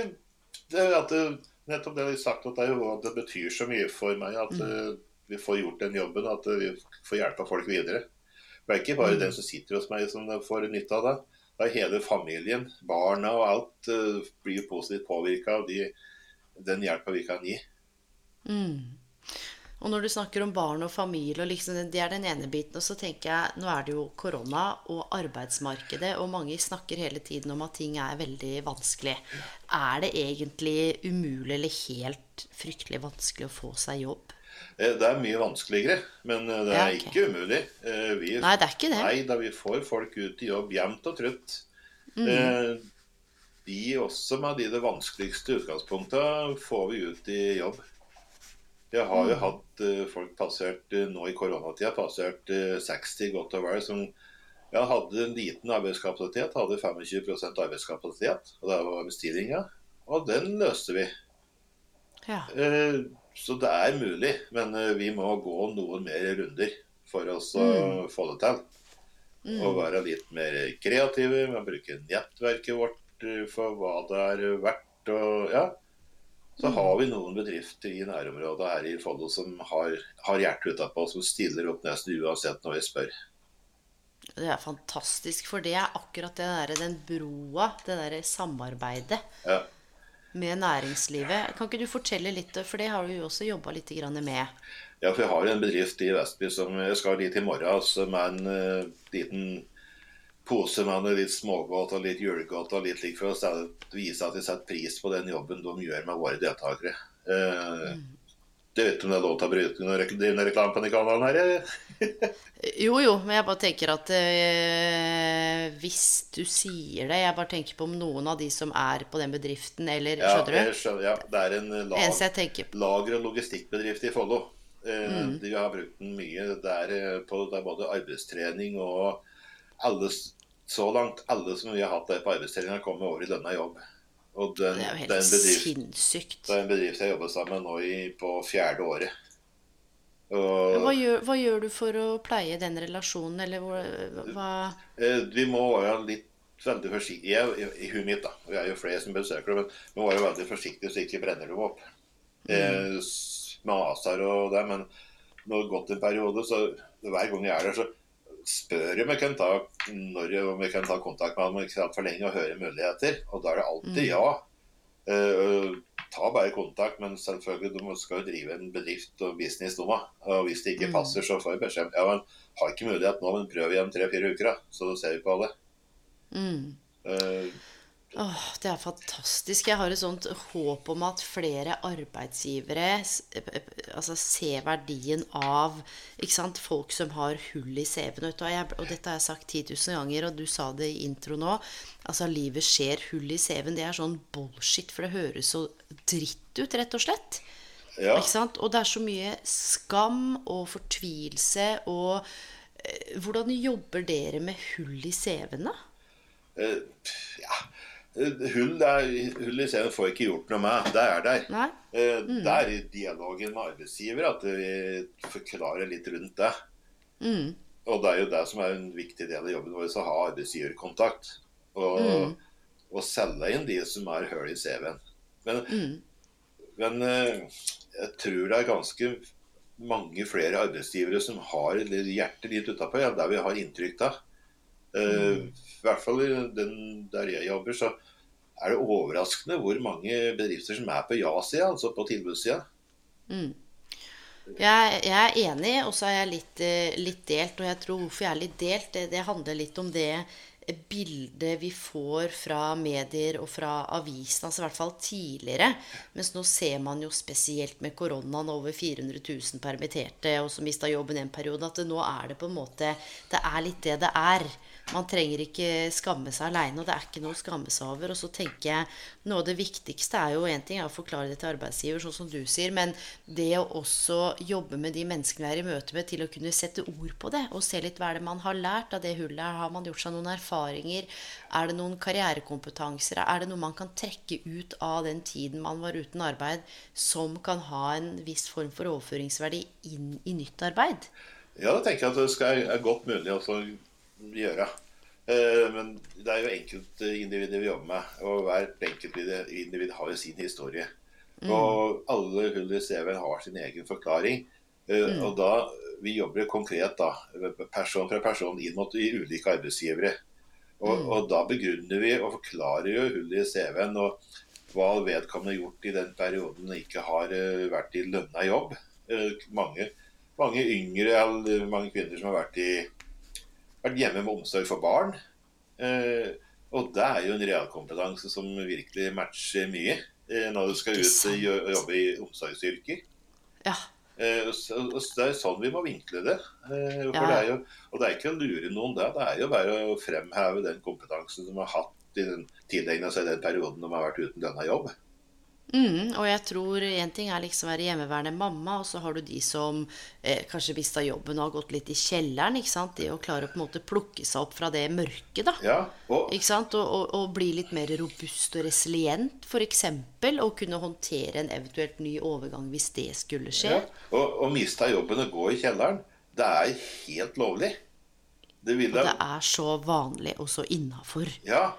det er at det, nettopp det vi har sagt at det, jo det betyr så mye for meg at eh, vi får gjort den jobben, og at vi får hjelpa folk videre. Det er ikke bare den som sitter hos meg som får nytte av det. Det er hele familien, barna og alt eh, blir positivt påvirka av de, den hjelpa vi kan gi. Og når du snakker om barn og familie, og liksom, det er den ene biten. Og så tenker jeg, nå er det jo korona og arbeidsmarkedet, og mange snakker hele tiden om at ting er veldig vanskelig. Er det egentlig umulig eller helt fryktelig vanskelig å få seg jobb? Eh, Det er mye vanskeligere, men eh, det er Ja, okay. ikke umulig. Eh, Vi, Nei, det er ikke det. Nei, da vi får folk ut i jobb jevnt og trutt. Mm. De også med de det vanskeligste utgangspunktet får vi ut i jobb. Jeg har Mm. jo hatt eh, folk passert eh, nå i koronatida, passert eh, 60 godt og vel, som ja, hadde en liten arbeidskapasitet, hadde 25% arbeidskapasitet, og det var bestillinga. Og den løste vi. Ja. Eh, Så det er mulig, men eh, vi må gå noen mer runder for oss å Mm. få det til. Og være litt mer kreative. Man bruker bruke nettverket vårt eh, for hva det er verdt. Og, ja. Så har vi noen bedrifter i nærområdet her i Follo som har, har hjertet utapå, som stiller opp nesten uansett når vi spør. Det er fantastisk, for det er akkurat det der, den broa, det der samarbeidet Ja. med næringslivet. Kan ikke du fortelle litt, for det har du jo også jobba litt med. Ja, for jeg har en bedrift i Vestby som jeg skal dit i morgen, som er en eh, liten meg med litt smågodt og litt julegodt og litt slik for å vise at vi setter pris på den jobben de gjør med våre deltakere. Eh, Det vet du om det er lov til å bryte noen noe reklame på den kanalen her? <laughs> Jo, jo, men jeg bare tenker at øh, hvis du sier det Jeg bare tenker på om noen av de som er på den bedriften, eller Ja, Skjønner jeg du? skjønner, ja, det er en lag, jeg lager- og logistikkbedrift i Follo. Uh, Mm. De har brukt den mye. Det er, på, det er både arbeidstrening og alle, s- Så langt alle som vi har hatt der på arbeidsstillinga, har kommet over i lønna jobb. Og den, Det er jo helt det bedrift, sinnssykt. det er en bedrift jeg jobber sammen med nå i, på fjerde året. Og, Hva gjør, hva gjør du for å pleie den relasjonen, eller hvor- hva Eh, Vi må være litt veldig forsiktige jeg, i, huet mitt, da. Vi er jo flere som besøker det, men vi må være veldig forsiktige så ikke brenner dem opp. Eh, s- maser og det, men når det har gått en periode, så hver gang jeg er der, så spør om jeg kan ta, når jeg, om jeg kan ta kontakt med ham ikke for lenge og høre muligheter. Og da er det alltid ja. Uh, ta bare kontakt, men selvfølgelig, du skal jo drive en bedrift og business nå. Og hvis det ikke passer, så får jeg beskjed ja, men har ikke mulighet nå, men prøv igjen tre-fire uker, da. Så ser vi på det. Eh, Åh, det er fantastisk. Jeg har et sånt håp om at flere arbeidsgivere eh, altså, ser verdien av ikke sant? folk som har hull i CV-en. Og, jeg- Og dette har jeg sagt 10 000 ganger, og du sa det i intro nå. Altså, livet skjer hull i CV-en. Det er sånn bullshit, for det høres så dritt ut, rett og slett. ja. Og det er så mye skam og fortvilelse og eh, Hvordan jobber dere med hull i CV-en, da? Uh, ja. Hull, er, hull i scenen får ikke gjort noe med. Det er der. Eh, Det er i dialogen med arbeidsgiver at vi forklarer litt rundt det. Og det er jo det som er en viktig del av jobben vår, å ha arbeidsgiverkontakt. Og, og selge inn de som er hull i CV-en. Men, men eh, jeg tror det er ganske mange flere arbeidsgivere som har hjertet litt utapå, ja, der vi har inntrykk av. Eh, I hvert fall der jeg jobber, så er det overraskende hvor mange bedrifter som er på ja-sida, altså på tilbudssida. Jeg, jeg er enig, og så er jeg litt, eh, litt delt. Og jeg tror hvorfor jeg er litt delt, det, det handler litt om det bildet vi får fra medier og fra avisene, altså i hvert fall tidligere. Mens nå ser man jo spesielt med koronaen over 400 000 permitterte og som mista jobben en periode, at nå er det på en måte Det er litt det det er. Man trenger ikke skamme seg aleine, og det er ikke noe å skamme seg over. Og så tenker jeg noe av det viktigste er jo en ting er å forklare det til arbeidsgiver, sånn som du sier, men det å også jobbe med de menneskene vi er i møte med, til å kunne sette ord på det, og se litt hva er det man har lært av det hullet. Har man gjort seg noen erfaringer? Er det noen karrierekompetanser? Er det noe man kan trekke ut av den tiden man var uten arbeid, som kan ha en viss form for overføringsverdi inn i nytt arbeid? Ja, da tenker jeg at det skal, er godt mulig å gjøre. Eh, men det er jo enkeltindivider vi jobber med, og hvert enkeltindivid har jo sin historie. Mm. Og alle hull i CV-en har sin egen forklaring. Eh, mm. Og da Vi jobber konkret da, person fra person inn mot ulike arbeidsgivere. Og, mm. og da begrunner vi og forklarer jo hullet i CV-en og hva vedkommende har gjort i den perioden ikke har eh, vært i lønna jobb. Mange, mange yngre, mange kvinner som har vært i vært hjemme med omsorg for barn. Eh, og det er jo en realkompetanse som virkelig matcher mye eh, når du skal ut og jobbe i omsorgsyrker. Ja. Eh, så, det er sånn vi må vinkle det. For ja. det er jo, og det er ikke å lure noen der, Det er jo bare å fremheve den kompetansen som har hatt i den, tilegna seg den perioden de har vært uten denne jobb. Mm, og jeg tror én ting er liksom å være hjemmeværende mamma, og så har du de som eh, kanskje mista jobben og har gått litt i kjelleren. ikke sant? Det å klare å på en måte plukke seg opp fra det mørket, da. Ja, og... Ikke sant? Og, og, og, bli litt mer robust og resilient, f.eks. Og kunne håndtere en eventuelt ny overgang hvis det skulle skje. Ja, og, og mista jobben og gå i kjelleren, det er helt lovlig. Det, ville... og det er så vanlig og så innafor. Ja,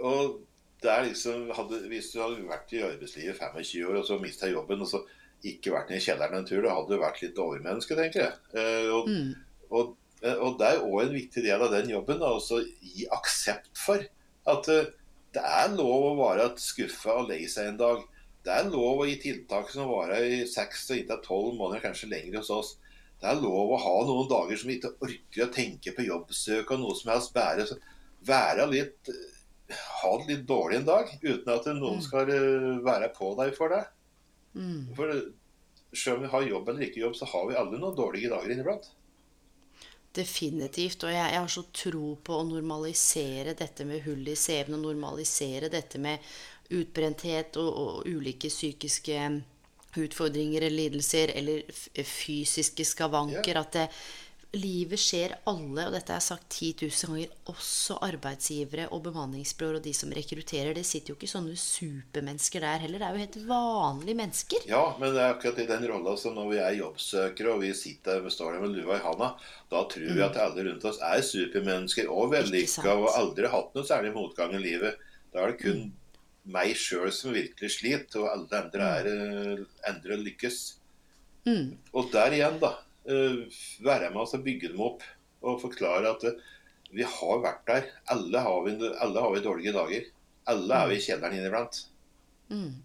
og det er liksom, hadde, Hvis du hadde vært i arbeidslivet 25 år og så mista jobben og så ikke vært i kjelleren en tur, da hadde du vært litt overmenneske, tenker jeg. Eh, og, mm. og, eh, og, det er òg en viktig del av den jobben å gi aksept for at uh, det er lov å være skuffa og lei seg en dag. Det er lov å gi tiltak som varer i seks til inntil tolv måneder, kanskje lenger hos oss. Det er lov å ha noen dager som ikke orker å tenke på jobbsøk og noe som helst. Bære, være litt ha det litt dårlig en dag, uten at noen mm. skal eh, være på deg for det. Mm. For selv om vi har jobb eller ikke jobb, så har vi alle noen dårlige dager inniblant. Definitivt. Og jeg, jeg, har så tro på å normalisere dette med hull i CV-en, og normalisere dette med utbrenthet og, og ulike psykiske utfordringer eller lidelser, eller fysiske skavanker. Yeah. At det, livet skjer alle, og dette er sagt 10 000 ganger, også arbeidsgivere og bemanningsbyråer og de som rekrutterer. Det sitter jo ikke sånne supermennesker der heller. Det er jo helt vanlige mennesker. Ja, men det er akkurat i den rolla som når vi er jobbsøkere og vi sitter der står der med lua i handa, da tror vi mm. at alle rundt oss er supermennesker og vellykka og aldri hatt noe særlig motgang i livet. Da er det kun mm. meg sjøl som virkelig sliter, og alle andre, er, eh, andre lykkes. Mm. Og der igjen, da Eh, være med oss og bygge dem opp og forklare at eh, vi har vært der. Alle har vi, alle har vi dårlige dager. Alle er vi i kjelleren inniblant. Mm.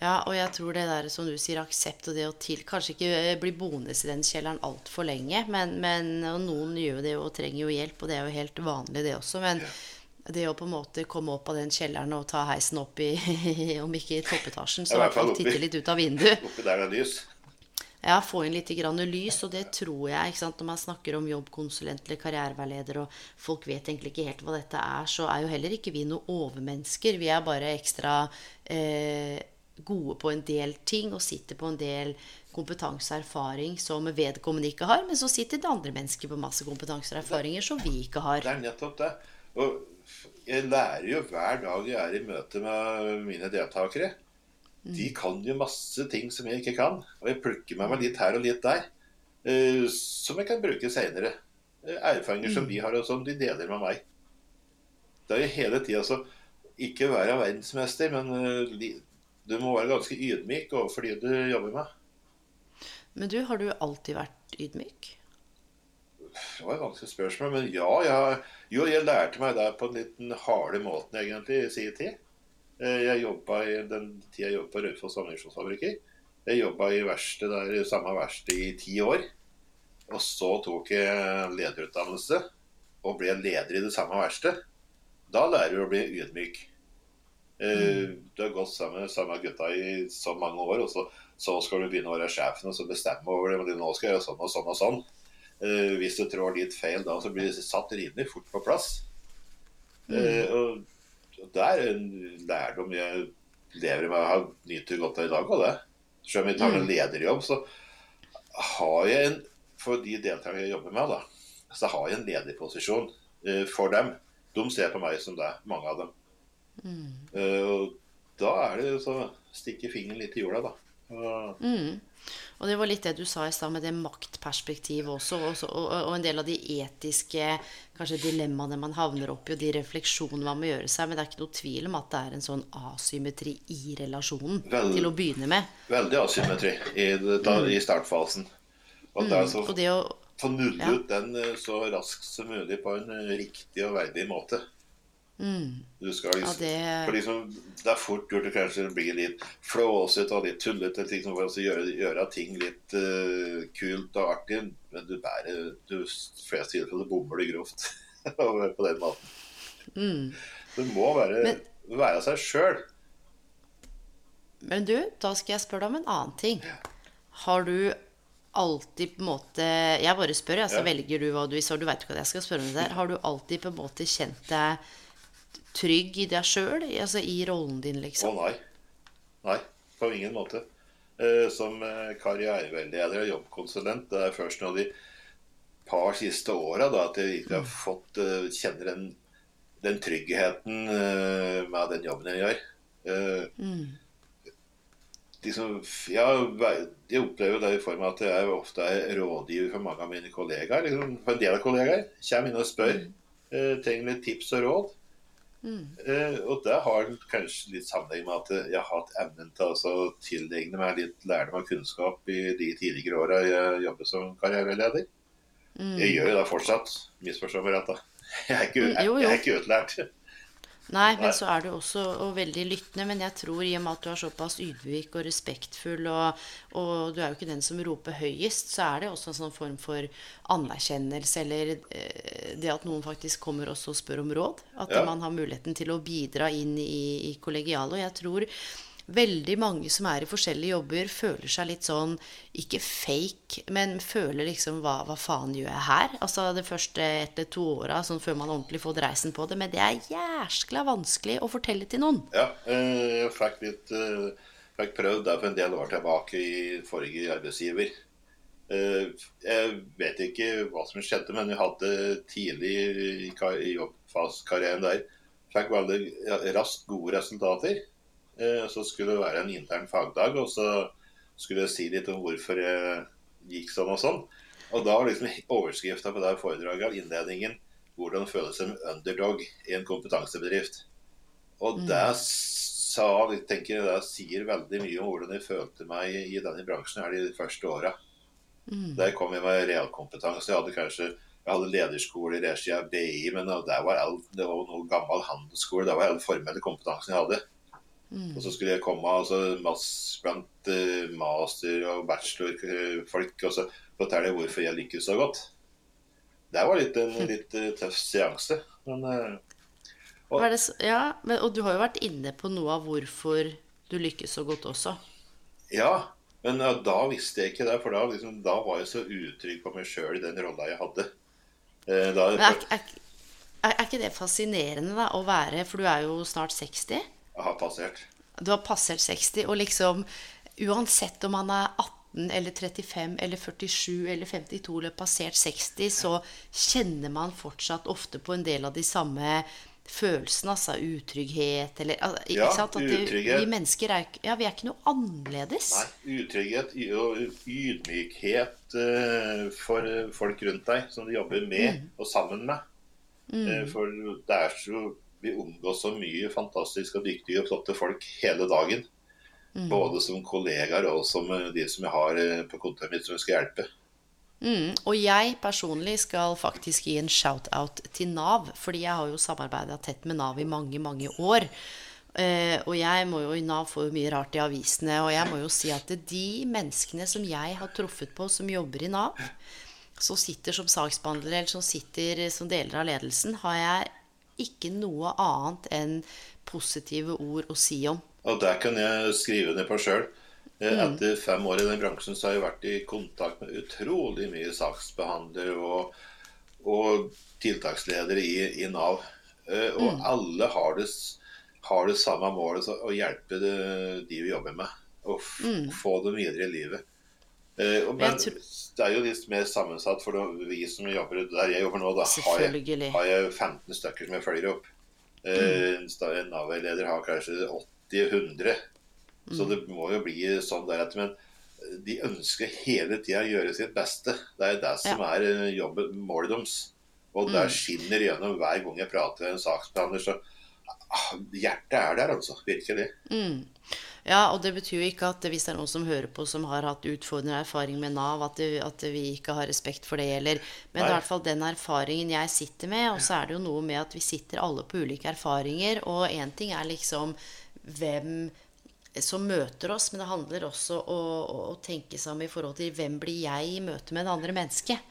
Ja, og jeg tror det der som du sier, aksept og det å til Kanskje ikke eh, bli boende i den kjelleren altfor lenge, men, men noen gjør det og trenger jo hjelp, og det er jo helt vanlig, det også. Men ja. det å på en måte komme opp av den kjelleren og ta heisen opp i <laughs> Om ikke i toppetasjen, så i hvert fall titte litt ut av vinduet. <laughs> Oppi der det er lys. Ja, få inn litt lys, og det tror jeg. ikke sant, Når man snakker om jobbkonsulent eller karriereveileder, og folk vet egentlig ikke helt hva dette er, så er jo heller ikke vi noen overmennesker. Vi er bare ekstra eh, gode på en del ting og sitter på en del kompetanse og erfaring som vedkommende ikke har. Men så sitter det andre mennesker på masse kompetanse og erfaringer som vi ikke har. Det er nettopp det. Og jeg lærer jo hver dag jeg er i møte med mine deltakere. De kan jo masse ting som jeg ikke kan. Og jeg plukker med meg litt her og litt der. Uh, som jeg kan bruke seinere. Uh, erfaringer mm. som mm. de har, og som de deler med meg. Det er jo hele tida så Ikke være verdensmester, men uh, du må være ganske ydmyk overfor de du jobber med. Men du, har du alltid vært ydmyk? Det var et vanskelig spørsmål, men ja. Jeg, jo, jeg lærte meg det på den litt harde måten, egentlig, i sin tid. Eh, jeg jobba i den tida jeg jobbet på Raufoss ammunisjonsfabrikker. Jeg jobba i verksted samme verksted i ti år. Og så tok jeg lederutdannelse og ble leder i det samme verkstedet, da lærer du å bli ydmyk. Mm. Du har gått sammen med samme gutta i så mange år, og så, så skal du begynne å være sjefen og så bestemme over det. Nå skal jeg gjøre sånn og sånn og sånn. Eh, hvis du trår litt feil da, så blir du satt rimelig fort på plass. Mm. Uh, og det er en lærdom jeg lever med og har nyter godt av i dag. Og det. Selv om jeg tar en lederjobb, så har jeg en For de deltakerne jeg jobber med, da, så har jeg en lederposisjon uh, for dem. De ser på meg som det, mange av dem. Eh, og da er det så stikke fingeren litt i jorda, da. Og, Og det var litt det du sa i stad med det maktperspektivet også, også og, og en del av de etiske kanskje dilemmaene man havner opp i, og de refleksjonene man må gjøre seg. Men det er ikke noe tvil om at det er en sånn asymmetri i relasjonen Vel- til å begynne med. veldig asymmetri i, det- i startfasen. Og det er så Og det å få nullet Ja. ut den eh, så raskt som mulig på en eh, riktig og verdig måte. Du skal liksom, Ja, det- liksom, det er fort gjort å kanskje bli litt flåsete og litt tullete liksom, for å gjøre, gjøre ting litt uh, kult og artig, men du bærer du, fleste tilfeller bommer du grovt <laughs> på den måten. Du må være, Men- være seg sjøl. Men du, da skal jeg spørre deg om en annen ting. Har du alltid på en måte Jeg bare spør, jeg, så Ja. velger du hva du vil. Du veit ikke hva jeg skal spørre om det der. Har du alltid på en måte kjent deg trygg i deg sjøl? Altså i rollen din, liksom? Å nei. Nei, på ingen måte. Eh, Som eh, karriereveileder og jobbkonsulent, det er først nå de par siste åra at jeg virkelig har fått eh, kjenne den, den tryggheten med den jobben jeg gjør. Mm. Liksom, ja, jeg opplever det i form av at jeg ofte er rådgiver for mange av mine kollegaer. Liksom, for en del av kollegaer. Kommer inn og spør. eh, trenger litt tips og råd. Eh, og det har kanskje litt sammenheng med at jeg har hatt evnen til å tilegne meg litt lærdom og kunnskap i de tidligere åra jeg jobbet som karriereleder. Jeg gjør jo det fortsatt. Misforstå meg rett, da. <laughs> Jeg er ikke, Mm, jeg, jeg er ikke utlært. Nei, men så er du også og veldig lyttende. Men jeg tror i og med at du er såpass ydmyk og respektfull, og, og du er jo ikke den som roper høyest, så er det også en sånn form for anerkjennelse, eller eh, det at noen faktisk kommer også og spør om råd. At Ja. man har muligheten til å bidra inn i, i kollegialet. Og jeg tror veldig mange som er i forskjellige jobber, føler seg litt sånn ikke fake, men føler liksom hva, hva faen gjør jeg her? Altså det første ett eller to åra sånn før man ordentlig får dreisen på det. Men det er jæskla vanskelig å fortelle til noen. Ja, eh, jeg fikk litt eh, Fikk prøvd det for en del år tilbake i forrige arbeidsgiver. Eh, Jeg vet ikke hva som skjedde, men jeg hadde tidlig i kar- i jobbfasekarrieren der Fikk veldig raskt gode resultater. Eh, Så skulle det være en intern fagdag, og så skulle jeg si litt om hvorfor jeg gikk sånn og sånn. Og da var liksom overskrifta på det foredraget av innledningen 'Hvordan føles med underdog i en kompetansebedrift'. Og det sa, jeg tenker jeg, det sier veldig mye om hvordan jeg følte meg i denne bransjen her de første åra. Der kom jeg med realkompetanse. Jeg hadde kanskje jeg hadde lederskole i regi av BI, men det var, all, det var noe gammel handelsskole. Det var all formelle kompetansen jeg hadde. Og så skulle jeg komme altså, masse blant uh, master- og bachelorfolk og så fortelle hvorfor jeg lykkes så godt. Det var litt en <laughs> litt uh, tøff seanse. Men uh, og, det, ja, men, og du har jo vært inne på noe av hvorfor du lykkes så godt også. Ja, men ja, da visste jeg ikke det, for da, liksom, da var jeg så utrygg på meg sjøl i den rolla jeg hadde. Eh, da, Men er, er, er, er ikke det fascinerende da, å være For du er jo snart 60. jeg har passert. Du har passert 60, og liksom Uansett om man er 18 eller 35 eller 47 eller 52 eller passert 60, så kjenner man fortsatt ofte på en del av de samme følelsene. Altså utrygghet eller altså, ikke Ja, sant? At utrygghet. Vi mennesker er, ja, vi er ikke noe annerledes. Nei, utrygghet og ydmykhet eh, for eh, folk rundt deg som du jobber med og sammen med. Mm. for det er så Vi omgås så mye fantastisk og dyktige og flotte folk hele dagen. Både som kollegaer og som eh, de som jeg har eh, på kontoret mitt som jeg skal hjelpe. Mm, og jeg personlig skal faktisk gi en shout-out til Nav, fordi jeg har jo samarbeida tett med Nav i mange, mange år. Uh, og jeg må jo, Nav får jo mye rart i avisene, og jeg må jo si at de menneskene som jeg har truffet på som jobber i Nav, som sitter som saksbehandler eller som sitter som deler av ledelsen, har jeg ikke noe annet enn positive ord å si om. Og det kan jeg skrive ned på sjøl. Etter fem år i den bransjen så har jeg vært i kontakt med utrolig mye saksbehandlere og, og tiltaksledere i, i Nav. Og Og alle har det, har det samme målet, å hjelpe de vi jobber med. Og f få dem videre i livet. Eh, og, men Jeg tror- det er jo litt mer sammensatt, for vi som jobber der jeg jobber nå, da har jeg, har jeg 15 stykker som jeg følger opp. Mm. En Nav-leder har kanskje 80-100. Så det må jo bli sånn deretter. Men de ønsker hele tida å gjøre sitt beste. Det er det som er eh, jobben, målet deres. Og det skinner gjennom hver gang jeg prater med en saksbehandler. Så ah, hjertet er der, altså. Virkelig. Ja, og det betyr jo ikke at hvis det er noen som hører på som har hatt utfordrende erfaring med Nav, at, det, at vi ikke har respekt for det, eller Men det er i hvert fall den erfaringen jeg sitter med, og så er det jo noe med at vi sitter alle på ulike erfaringer, og én ting er liksom hvem som møter oss, men det handler også å, å, å tenke om i forhold til hvem blir jeg i møte med det andre mennesket.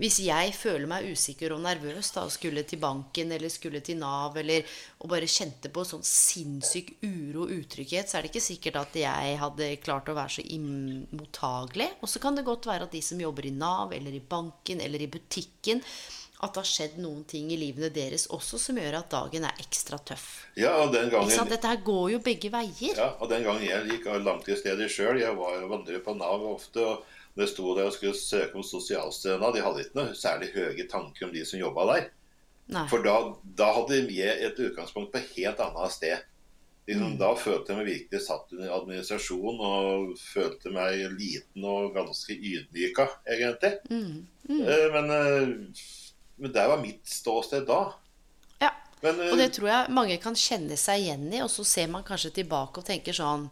Hvis jeg føler meg usikker og nervøs da, og skulle til banken eller skulle til Nav eller, og bare kjente på sånn sinnssyk uro og utrygghet, så er det ikke sikkert at jeg hadde klart å være så mottagelig. Og så kan det godt være at de som jobber i Nav eller i banken eller i butikken, at det har skjedd noen ting i livene deres også som gjør at dagen er ekstra tøff. Ja, og den gangen? Dette her går jo begge veier. Ja, og den gangen jeg gikk langtidsledig sjøl, jeg var jo vandrer på Nav ofte, og Det sto der og skulle søke om sosialstønad, de hadde ikke noe særlig høye tanker om de som jobba der. Nei. For da, da hadde vi et utgangspunkt på et helt annet sted. Liksom, Da følte jeg meg virkelig satt under administrasjon og følte meg liten og ganske ydmyka, egentlig. Eh, Men, eh, men det var mitt ståsted da. Ja. Men, eh, Og det tror jeg mange kan kjenne seg igjen i, og så ser man kanskje tilbake og tenker sånn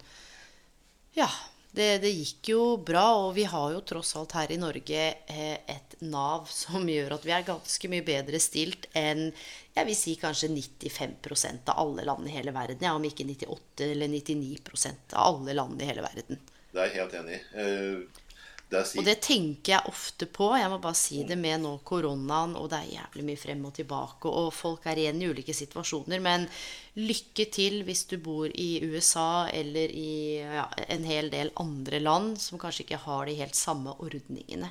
Ja, det, det gikk jo bra, og vi har jo tross alt her i Norge eh, et Nav <laughs> som gjør at vi er ganske mye bedre stilt enn jeg vil si kanskje 95% av alle land i hele verden. Ja, om ikke 98 eller 99% av alle land i hele verden. Det er jeg helt enig i. Eh, Det Og det tenker jeg ofte på. Jeg må bare si det med nå koronaen, og det er jævlig mye frem og tilbake, og folk er igjen i ulike situasjoner. Men lykke til hvis du bor i USA eller i ja, en hel del andre land som kanskje ikke har de helt samme ordningene.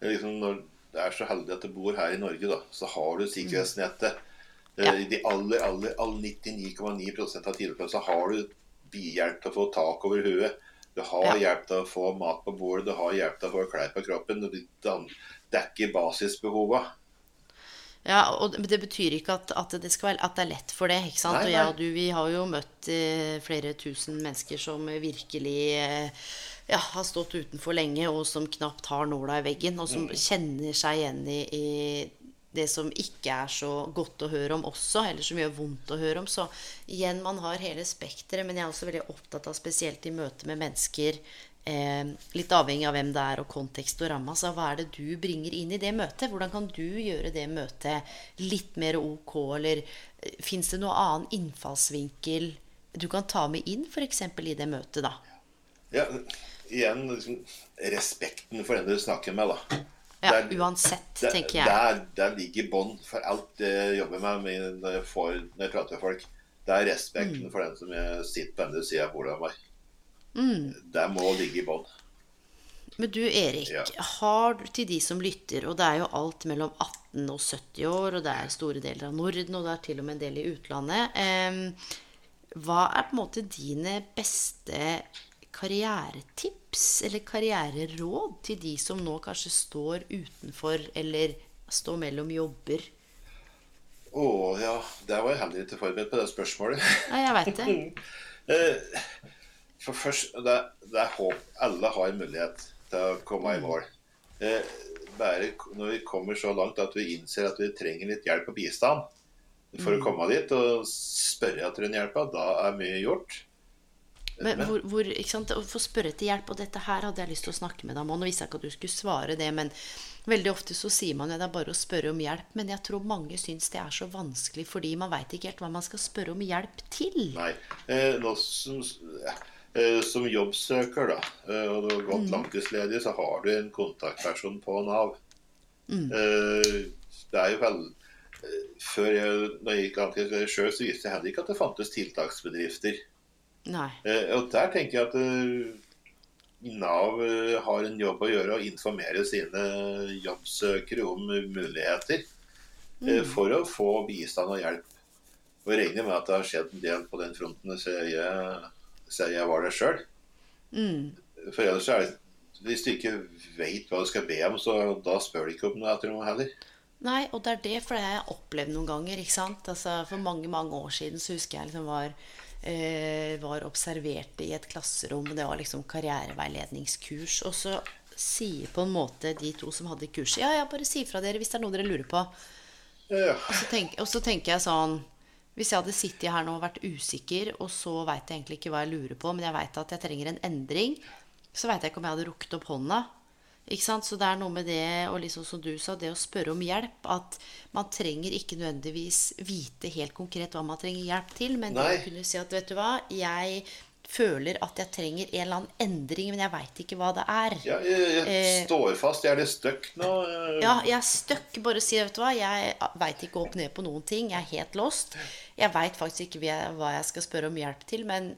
Det er liksom når du er så heldig at du bor her i Norge, da, så har du sikkerhetsnettet. I Ja. I de aller, aller, aller 99,9% av tilfellene så har du bihjelp til å få tak over huet. Du har Ja. hjelp til å få mat på bordet, du har hjelp til å få klær på kroppen. Du dekker basisbehova. Ja, og det, betyr ikke at, at, det skal være, at det er lett for det. ikke sant? Nei, Og jeg og du, vi har jo møtt eh, flere tusen mennesker som virkelig eh, ja, har stått utenfor lenge, og som knapt har nåla i veggen, og som kjenner seg igjen i, i det som ikke er så godt å høre om også, eller som gjør vondt å høre om. Så igjen, man har hele spekteret, men jeg er også veldig opptatt av, spesielt i møte med mennesker, eh, litt avhengig av hvem det er og kontekst og ramme, så hva er det du bringer inn i det møtet? Hvordan kan du gjøre det møtet litt mer ok, eller eh, fins det noe annen innfallsvinkel du kan ta med inn, f.eks. i det møtet, da? Ja, igjen liksom, respekten for den du snakker med, da. Ja, Det er- uansett, der, tenker jeg. Der, der ligger bånd for alt jeg jobber med, når, jeg får, når jeg prater med folk. Det er respekten Mm. for den som jeg sitter på andre sida av bordet av meg. Mm. Det må ligge i bånn. Men du Erik, Ja. har du til de som lytter, og det er jo alt mellom 18 og 70 år, og det er store deler av Norden, og det er til og med en del i utlandet. eh, hva er på en måte dine beste karrieretips eller karriereråd til de som nå kanskje står utenfor eller står mellom jobber? Å ja, der var jeg heller ikke forberedt på det spørsmålet. Ja, jeg vet det. <laughs> Eh, For først, det, det er håp. Alle har mulighet til å komme Mm. i mål. Eh, Bare når vi kommer så langt at vi innser at vi trenger litt hjelp og bistand for Mm. å komme dit og spørre etter den hjelpa, da er mye gjort. Men hvor, hvor, ikke sant? Å få spørre til hjelp, og dette her hadde jeg lyst til å snakke med deg om. Og nå visste jeg ikke at du skulle svare det, men veldig ofte så sier man jo det er bare å spørre om hjelp. Men jeg tror mange syns det er så vanskelig fordi man veit ikke helt hva man skal spørre om hjelp til. Nei. Eh, som, eh, som jobbsøker, da, eh, og du har Mm. gått langtidsledig, så har du en kontaktperson på Nav. Eh, det er jo vel eh, Før jeg, når jeg gikk langtidsledig sjøl, så viste jeg heller ikke at det fantes tiltaksbedrifter. Eh, og der tenker jeg at eh, Nav eh, har en jobb å gjøre å informere sine jobbsøkere om muligheter eh, for å få bistand og hjelp. Og jeg regner med at det har skjedd en del på den fronten siden jeg, siden jeg var der sjøl. For ellers er det Hvis du ikke veit hva du skal be om, så da spør du ikke om noe etter noe heller. Nei, og det er det, for det har jeg opplevd noen ganger. ikke sant? Altså, For mange mange år siden så husker jeg liksom var, eh, var observerte i et klasserom, det var liksom karriereveiledningskurs. Og så sier på en måte de to som hadde kurset Ja, ja, bare si fra dere hvis det er noe dere lurer på. Ja. Og så, tenk, og så tenker jeg sånn Hvis jeg hadde sittet her nå og vært usikker, og så veit jeg egentlig ikke hva jeg lurer på, men jeg veit at jeg trenger en endring, så veit jeg ikke om jeg hadde rukket opp hånda. Ikke sant? Så det er noe med det, og liksom som du sa, det å spørre om hjelp. At man trenger ikke nødvendigvis vite helt konkret hva man trenger hjelp til, men det å kunne si at vet du hva, jeg føler at jeg trenger en eller annen endring, men jeg veit ikke hva det er. Ja, jeg, jeg Eh, står fast. Jeg er litt stuck nå. eh. Ja, jeg er stuck. Bare si, vet du hva, jeg veit ikke opp ned på noen ting. Jeg er helt lost. Jeg veit faktisk ikke hva jeg- skal spørre om hjelp til, men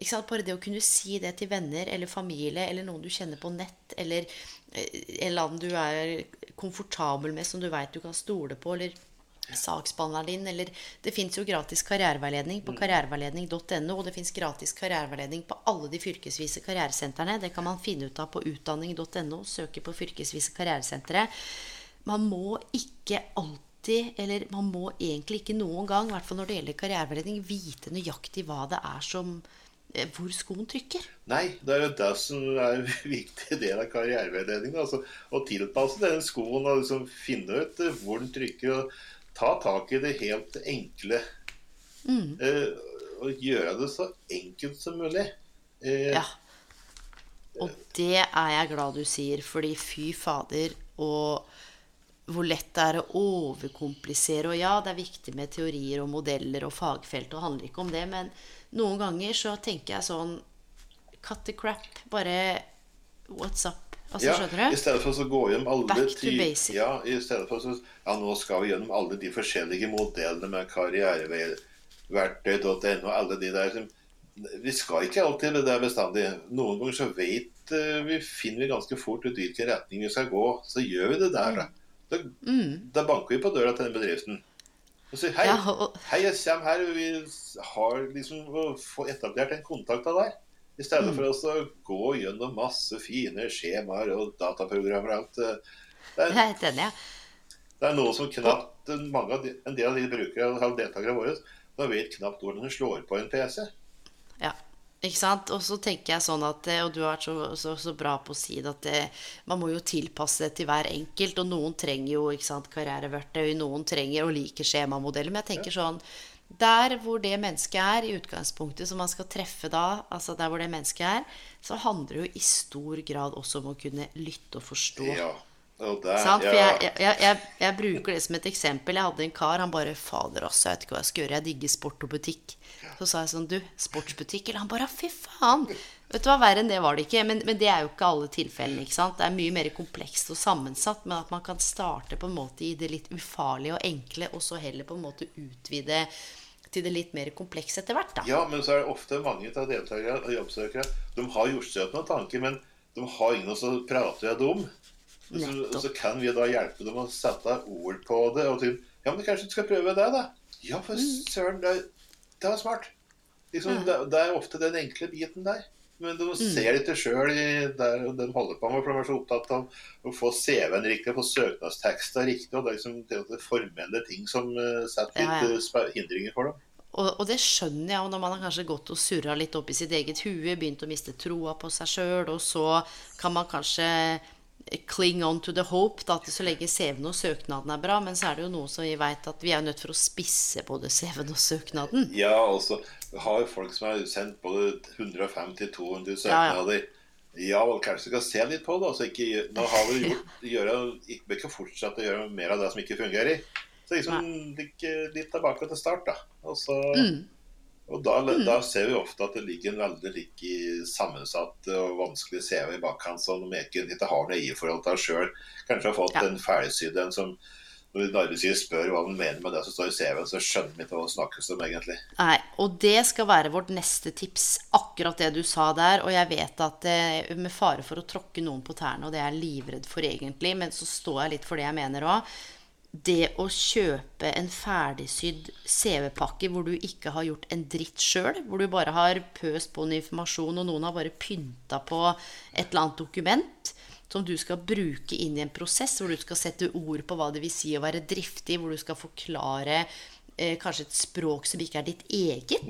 ikke sant? bare det å kunne si det til venner eller familie eller noen du kjenner på nett, eller en eller annen du er komfortabel med, som du veit du kan stole på, eller saksbehandleren din, eller Det fins jo gratis karriereveiledning på karriereveiledning.no, og det fins gratis karriereveiledning på alle de fylkesvise karrieresentrene. Det kan man finne ut av på utdanning.no, søke på fylkesvise karrieresentre. Man må ikke alltid, eller man må egentlig ikke noen gang, i hvert fall når det gjelder karriereveiledning, vite nøyaktig hva det er som eh, hvor skoen trykker. Nei, det er jo det som er en <laughs> viktig del av karriereveiledningen. Altså, å tilpasse den skoen og liksom finne ut eh, hvor den trykker. og Ta tak i det helt enkle. Eh, og gjøre det så enkelt som mulig. Eh, Ja. Og det er jeg glad du sier, fordi fy fader, og hvor lett det er å overkomplisere. Og ja, det er viktig med teorier og modeller og fagfelt, og det handler ikke om det, men noen ganger så tenker jeg sånn Cut the crap. Bare what's up? Altså, Ja, skjønner I du? stedet for å gå gjennom alle Back to basic. Ja, i stedet for så Ja, nå skal vi gjennom alle de forskjellige modellene med karriereverktøy.no og alle de der som Vi skal ikke alltid det der bestandig. Noen ganger så vet eh, vi finner vi ganske fort ut hvilken retning vi skal gå. Så gjør vi det der, da. Da, da banker vi på døra til den bedriften. Og sier hei, Mm. Ja, og- hei, jeg kommer her, og vi har liksom å få etablert en kontakt av deg. I Mm. stedet for oss å gå gjennom masse fine skjemaer og dataprogrammer og alt. eh, Det Jeg er, enig. ja. det er noe som knapt mange En del av de brukere og deltakere våre da vet knapt hvordan de slår på en PC. Ja, ikke sant? Og så tenker jeg sånn at eh, Og du har vært så, så, så bra på å si det at det, man må jo tilpasse det til hver enkelt. Og noen trenger jo ikke sant, karriereverktøy, noen trenger og liker skjemamodeller. Men jeg tenker sånn Der hvor det mennesket er, i utgangspunktet som man skal treffe da, altså der hvor det mennesket er, så handler det jo i stor grad også om å kunne lytte og forstå. Ja. Og Sant? For ja, jeg, jeg, jeg, jeg bruker det som et eksempel. Jeg hadde en kar, han bare 'Fader, også, jeg vet ikke hva jeg skal gjøre. Jeg digger sport og butikk'. Så sa jeg sånn 'Du, sportsbutikk?' Eller han bare 'Fy faen'. Vet du hva, verre enn det var det ikke. Men, men det er jo ikke alle tilfellene. ikke sant? Det er mye mer komplekst og sammensatt. Men at man kan starte på en måte i det litt ufarlige og enkle, og så heller på en måte utvide til det litt mer komplekse etter hvert, da. Ja, men så er det ofte mange av deltakere og jobbsøkere De har gjort seg opp noen tanker, men de har ingen å prate med om. Og så, og så kan vi da hjelpe dem å sette ord på det. Og til, ja, men kanskje du skal prøve det, da? Ja, for søren, det, det var smart. Liksom, det, det er ofte den enkle biten der. Men de ser det ikke sjøl der de holder på med, for de er så opptatt av å få CV-en riktig, få søknadstekster riktig, og det er liksom det, formelle ting som eh, setter Ja, litt ja. eh, hindringer for dem. Og, og det skjønner jeg jo når man har kanskje gått og surra litt opp i sitt eget hue, begynt å miste troa på seg sjøl, og så kan man kanskje cling on to the hope, da, at så lenge CV-en og søknaden er bra. Men så er det jo noe som vi veit at vi er nødt for å spisse både CV-en og søknaden. Ja, altså vi har jo folk som har sendt både 150-200 Ja, ja. søknader. Ja, vel, kanskje du skal se litt på det. Altså, ikke, nå har vi gjort, <laughs> gjøre, ikke, ikke fortsette å gjøre mer av det som ikke fungerer. Så liksom litt tilbake til start, da. Og så, Mm. Og da, da, ser vi ofte at det ligger en veldig like sammensatt og vanskelig CV i bakkant som de ikke, har noe eierforhold til sjøl. Kanskje har fått Ja. en ferdigsydd en som når arbeidsgiver spør hva de mener med det som står i CV-en, så skjønner vi ikke hva det snakkes om egentlig. Nei, og det skal være vårt neste tips. Akkurat det du sa der. Og jeg vet at eh, med fare for å tråkke noen på tærne, og det er jeg livredd for egentlig, men så står jeg litt for det jeg mener òg. Det å kjøpe en ferdigsydd CV-pakke hvor du ikke har gjort en dritt sjøl, hvor du bare har pøst på en informasjon, og noen har bare pynta på et eller annet dokument som du skal bruke inn i en prosess, hvor du skal sette ord på hva det vil si å være driftig, hvor du skal forklare eh, kanskje et språk som ikke er ditt eget.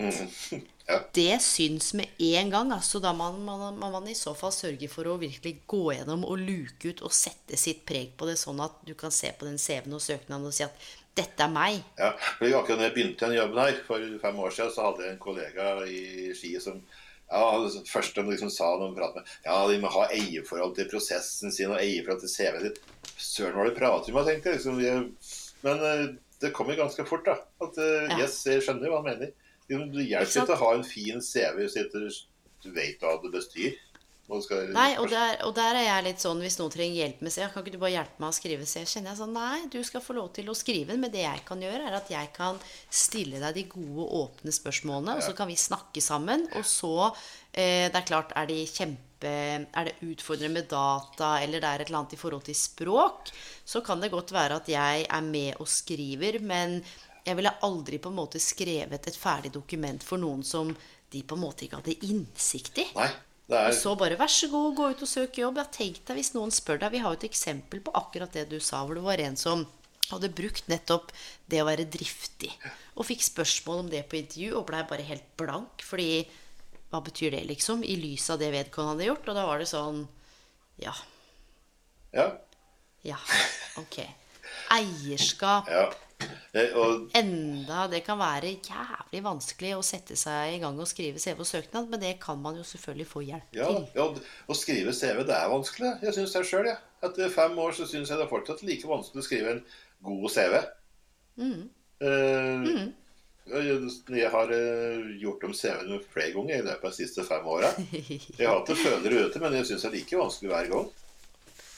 <laughs> Ja. Det syns med en gang. Altså, da må man, man, man i så fall sørge for å virkelig gå gjennom og luke ut og sette sitt preg på det, sånn at du kan se på den CV-en og søknaden og si at 'dette er meg'. Ja, for Akkurat da jeg begynte den jobben her for fem år siden, så hadde jeg en kollega i Ski som ja, først de liksom sa når de pratet med Ja, de må ha eierforhold til prosessen sin og eierforhold til CV-en sin. Søren, hva er det prater om? Jeg tenkte liksom, Men eh, det kommer ganske fort, da. At eh, Ja. yes, jeg skjønner hva han mener. Det hjelper ikke å ha en fin CV hvis du vet hva det bestyr. Skal, Nei, og der, og der er jeg litt sånn hvis noen trenger hjelp med CV, kan ikke du bare hjelpe meg å skrive CV? Kjenner jeg sånn, nei, du skal få lov til å skrive den, men det jeg kan gjøre, er at jeg kan stille deg de gode, åpne spørsmålene, og så kan vi snakke sammen. Og så, eh, det er klart, er de kjempe Er det utfordrende med data, eller det er et eller annet i forhold til språk, så kan det godt være at jeg er med og skriver, men jeg ville aldri på en måte skrevet et ferdig dokument for noen som de på en måte ikke hadde innsikt i. Nei, det Og er så bare vær så god, gå ut og søk jobb. Ja, tenk deg hvis noen spør deg. Vi har jo et eksempel på akkurat det du sa, hvor det var en som hadde brukt nettopp det å være driftig. Og fikk spørsmål om det på intervju, og blei bare helt blank. Fordi hva betyr det, liksom? I lys av det vedkommende hadde gjort. Og da var det sånn Ja. Ja. Ja. Ok. Eierskap. ja. Eh, Og Enda det kan være jævlig vanskelig å sette seg i gang og skrive CV og søknad, men det kan man jo selvfølgelig få hjelp Ja, til. ja, å skrive CV det er vanskelig. Jeg syns det sjøl. Ja. Etter fem år så syns jeg det er fortsatt like vanskelig å skrive en god CV. Mm. Eh, Jeg har eh, gjort om CV-en flere ganger i løpet av de siste fem åra. <laughs> Jeg har hatt det følere ute, men jeg syns det er like vanskelig hver gang.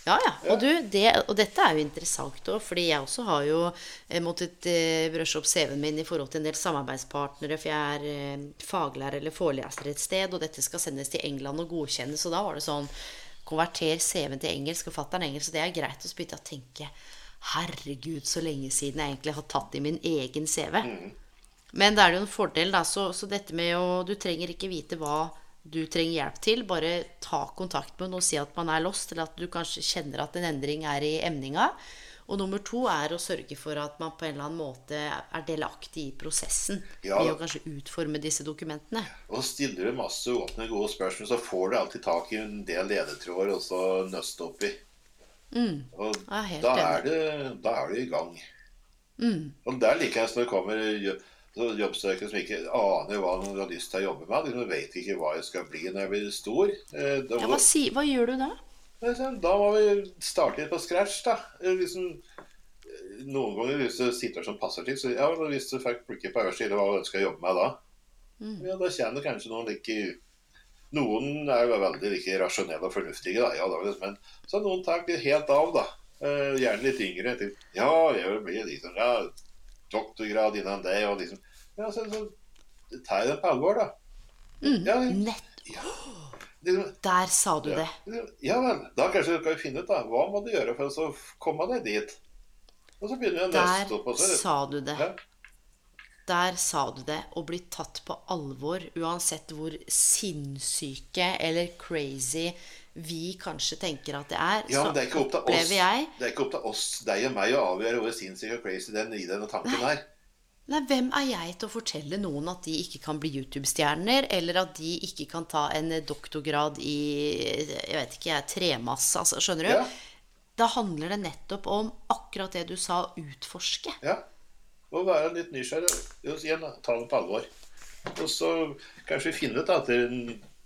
Ja, ja. Og, du, det, og dette er jo interessant òg, fordi jeg også har jo eh, måttet eh, brøsje opp CV-en min i forhold til en del samarbeidspartnere, for jeg er eh, faglærer eller foreleser et sted, og dette skal sendes til England og godkjennes, og da var det sånn Konverter CV-en til engelsk og fatter'n engelsk, så det er greit å jeg å tenke Herregud, så lenge siden jeg egentlig har tatt i min egen CV. Men det er jo en fordel, da. Så, så dette med å Du trenger ikke vite hva du trenger hjelp til. Bare ta kontakt med noen og si at man er lost, eller at du kanskje kjenner at en endring er i emninga. Og nummer to er å sørge for at man på en eller annen måte er delaktig i prosessen. Ja. Ved å kanskje utforme disse dokumentene. Og stiller du masse åpne, gode spørsmål, så får du alltid tak i en del ledetråder og så nøste opp i. Og er da er, det, da er du i gang. Og der liker jeg når det kommer så jobbsøkere som ikke aner hva de har lyst til å jobbe med. De vet ikke hva jeg skal bli når jeg blir stor. Eh, Da, Ja, hva, si, hva gjør du da? da må vi starte litt på scratch, da. Liksom, noen ganger hvis det sitter som passer til, så ja, hvis du fikk plukke på øverste hylle, hva ønsker jeg å jobbe med da? Ja, da kjenner kanskje noen like Noen er jo veldig like rasjonelle og fornuftige, da, ja, da, men så noen tar litt helt av, da. Gjerne litt yngre. Til, ja, jeg vil bli liksom, ja, doktorgrad innen det, og liksom Ja, så, så tar jeg det på alvor, da. Ja, Nett. liksom, Der sa du det. ja vel, da kanskje du skal finne ut da, hva må du gjøre for å komme deg dit. Og så begynner vi å nøste opp. Og så, sa du det. ja, Der sa du det. Å bli tatt på alvor, uansett hvor sinnssyke eller crazy vi kanskje tenker at det er, ja, men det er ikke opp til oss, jeg det er ikke opp til oss, deg og meg, å avgjøre hvor sinnssyk og crazy den i denne tanken er. Nei, hvem er jeg til å fortelle noen at de ikke kan bli YouTube-stjerner, eller at de ikke kan ta en doktorgrad i jeg vet ikke, jeg, tremasse? Altså, skjønner du? Ja. Da handler det nettopp om akkurat det du sa, utforske. Ja. Og være litt nysgjerrig. Igjen, ta det på alvor. Og så kanskje vi finner ut da,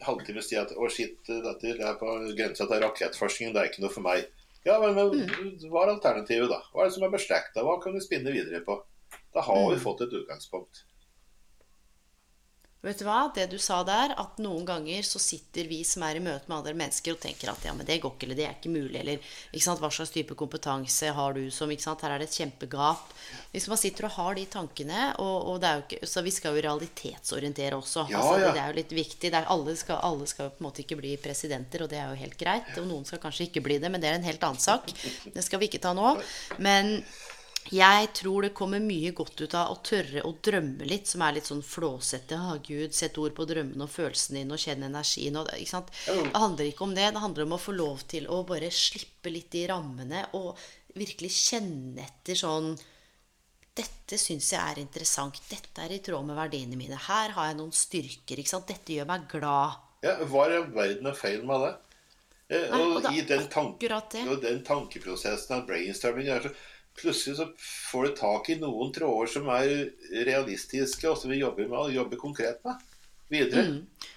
etter si at å shit, dette er på grensa til rakettforskning, det er ikke noe for meg. Ja, men, men Mm. hva er alternativet, da? Hva er det som er beslekta? Hva kan vi spinne videre på? Da har Mm. vi fått et utgangspunkt. Vet du hva? Det du sa der, at noen ganger så sitter vi som er i møte med andre mennesker og tenker at ja, men det går ikke, eller det er ikke mulig, eller ikke sant, hva slags type kompetanse har du som ikke sant, Her er det et kjempegap. Hvis man sitter og har de tankene, og, og det er jo ikke, så vi skal jo realitetsorientere også. Ja, altså, ja. Det er jo litt viktig. Er, alle, skal, alle skal på en måte ikke bli presidenter, og det er jo helt greit. Og noen skal kanskje ikke bli det, men det er en helt annen sak. Det skal vi ikke ta nå. Men jeg tror det kommer mye godt ut av å tørre å drømme litt, som er litt sånn flåsete. Å, Gud, sett ord på drømmene og følelsene dine og kjenne energien. Og, ikke sant? Det handler ikke om det. Det handler om å få lov til å bare slippe litt i rammene og virkelig kjenne etter sånn Dette syns jeg er interessant. Dette er i tråd med verdiene mine. Her har jeg noen styrker. ikke sant? Dette gjør meg glad. Ja, Hva er verden er feil med det? Eh, Nei, og og er i den, tanke, den tankeprosessen av brainstorming er så Plutselig så får du tak i noen tråder som er realistiske, og som vi jobber med og jobber konkret med videre. Mm.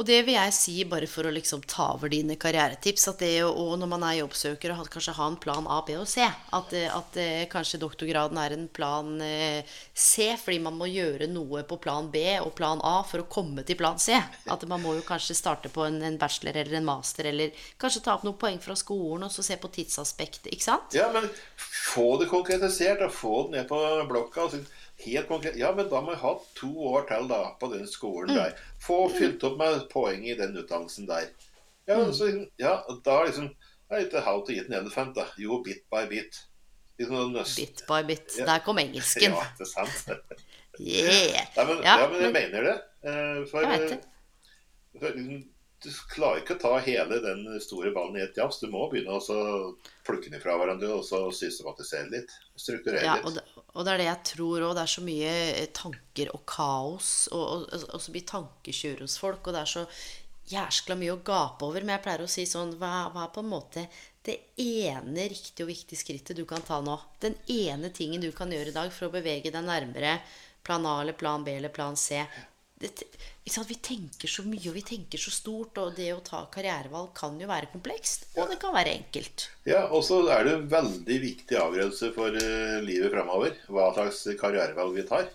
Og det vil jeg si, bare for å liksom ta over dine karrieretips, at det og når man er jobbsøker, og kanskje ha en plan A, B og C At, eh, at eh, kanskje doktorgraden er en plan eh, C, fordi man må gjøre noe på plan B og plan A for å komme til plan C. At man må jo kanskje starte på en, en bachelor eller en master, eller kanskje ta opp noen poeng fra skolen, og så se på tidsaspektet, ikke sant? Ja, men få det konkretisert, og få det ned på blokka. og Altså, helt konkret. Ja, men da må jeg ha to år til da, på den skolen der. Få fylt opp med poeng i den utdannelsen der. Ja, så, ja da liksom Det er ikke how to eat an elephant, da. Jo, bit by bit. Liksom. Bit by bit. Ja. Der kom engelsken. <laughs> Ja, ikke sant? <laughs> Yeah. Ja, men, Ja, ja, men jeg men- mener det. Eh, For, Jeg vet det. for liksom, du klarer ikke å ta hele den store ballen i et jafs. Du må begynne å plukke den ifra hverandre og så systematisere litt. Strukturere Ja, litt. det, og det er det jeg tror òg. Det er så mye eh, tanker og kaos, og, og, og så blir tankekjør hos folk, og det er så jæskla mye å gape over. Men jeg pleier å si sånn hva, hva er på en måte det ene riktige og viktige skrittet du kan ta nå? Den ene tingen du kan gjøre i dag for å bevege deg nærmere plan A eller plan B eller plan C. Det? Vi tenker så mye, og vi tenker så stort, og det å ta karrierevalg kan jo være komplekst, og det kan være enkelt. Ja, og så er det en veldig viktig avgjørelse for uh, livet framover hva slags karrierevalg vi tar.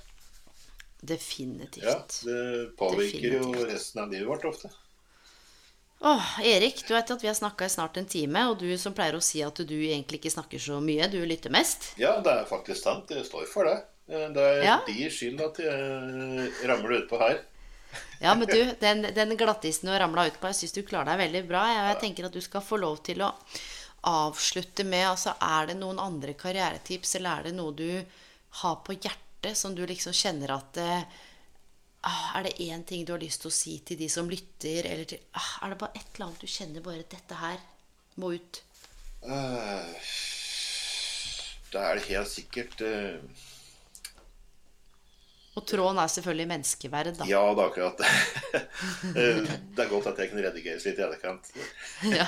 Definitivt. Ja, Det påvirker jo resten av livet vårt ofte. Åh, Erik, du vet at vi har snakka i snart en time, og du som pleier å si at du egentlig ikke snakker så mye, du lytter mest. Ja, det er faktisk sant. Det står for det. Eh, Det er Ja. de skyld at jeg eh, ramler utpå her. Ja, men du, den, den glattisen du ramla ut på, jeg syns du klarer deg veldig bra. Jeg, jeg tenker at du skal få lov til å avslutte med altså, Er det noen andre karrieretips, eller er det noe du har på hjertet som du liksom kjenner at eh, ah, Er det én ting du har lyst til å si til de som lytter, eller til ah, Er det bare et eller annet du kjenner bare Dette her må ut? Uh, Det er det helt sikkert eh, Og tråden er selvfølgelig menneskeverd, da. Ja, det er akkurat det. <laughs> Eh, Det er godt at jeg kan redigeres litt i etterkant. <laughs> Ja.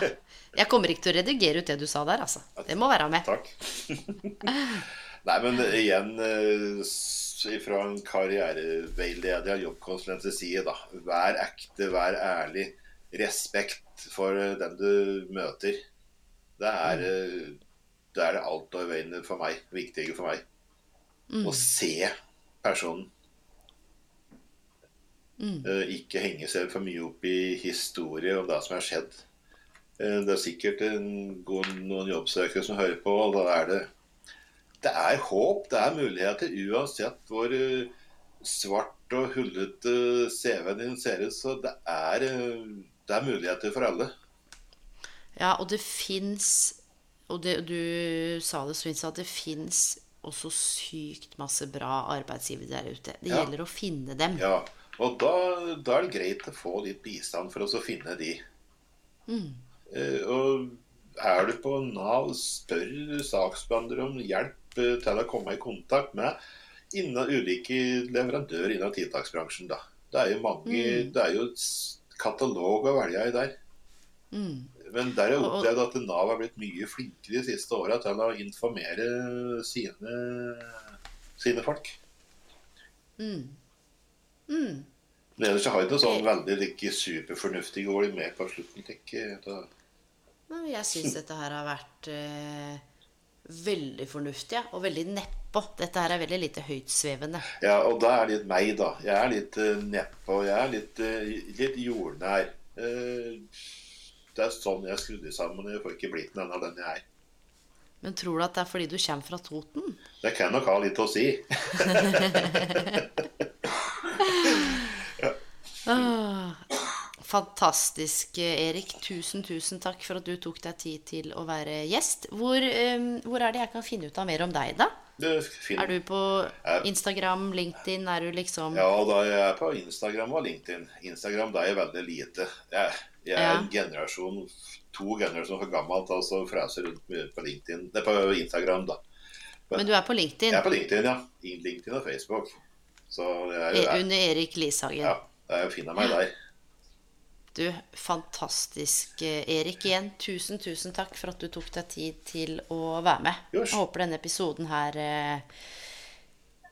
Jeg kommer ikke til å redigere ut det du sa der, altså. Det må være med. Takk. <laughs> Nei, men igjen eh, fra en karriereveileder jobbkonsulentens side, da. Vær ekte, vær ærlig. Respekt for eh, den du møter. Det er, det er det altoverveiende for meg. Viktige for meg. Å se personen. Eh, Ikke henge seg for mye opp i historie om det som har skjedd. Eh, Det er sikkert en god, noen jobbsøkere som hører på, og da er det Det er håp, det er muligheter, uansett hvor eh, svart og hullete CV-en din ser ut. Så det er, det er muligheter for alle. Ja, og det fins Og det, du sa det så at det fins også sykt masse bra arbeidsgivere der ute. Det Ja. gjelder å finne dem. Ja, og da, da er det greit å få litt bistand for å finne de. Eh, og er du på Nav, spør saksbehandler om hjelp eh, til å komme i kontakt med innen ulike leverandører innen tiltaksbransjen. Da. Det er jo mange Det er jo katalog å velge i der. Men der har jeg opplevd at Nav har blitt mye flinkere de siste åra til å informere sine, sine folk. Men ellers har jeg ikke noe sånn veldig like, superfornuftig å bli med på slutten. Ikke, da. Men jeg syns dette her har vært eh, veldig fornuftig og veldig nedpå. Dette her er veldig lite høytsvevende. Ja, og da er det litt meg, da. Jeg er litt uh, nedpå. Jeg er litt, uh, litt jordnær. Uh, det er sånn jeg er skrudd sammen. Jeg får ikke blitt den av den jeg er. Men tror du at det er fordi du kommer fra Toten? Det kan nok ha litt å si. <laughs> Ah, fantastisk, Erik. Tusen, tusen takk for at du tok deg tid til å være gjest. Hvor, um, hvor er det jeg kan finne ut av mer om deg, da? Er. Er du på Instagram, LinkedIn? Er du liksom Ja, da er jeg på Instagram og LinkedIn. Instagram da er jeg veldig lite. Jeg, jeg er Ja. en generasjon, to generasjoner for gammelt, og så freser rundt på LinkedIn. Det er på Instagram, da. Men du er på LinkedIn? Jeg er på LinkedIn, ja. LinkedIn og Facebook. Er jo E- der. Under Erik Lishagen. Ja, jeg finner meg der. Du, fantastisk, eh, Erik. Igjen, tusen, tusen takk for at du tok deg tid til å være med. Jeg håper denne episoden her eh,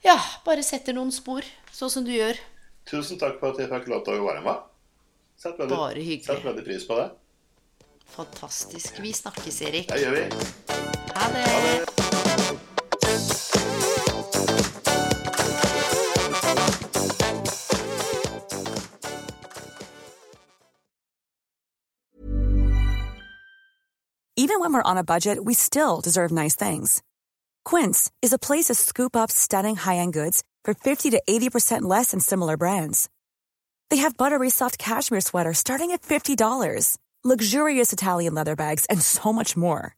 Ja, bare setter noen spor, sånn som du gjør. Tusen takk for at jeg fikk lov til å være med. Sett veldig, Bare hyggelig. Sett veldig pris på det. Fantastisk. Vi snakkes, Erik. Det gjør vi. Ha det. Even when we're on a budget, we still deserve nice things. Quince is a place to scoop up stunning high-end goods for 50 to 80% less than similar brands. They have buttery soft cashmere sweaters starting at $50, luxurious Italian leather bags, and so much more.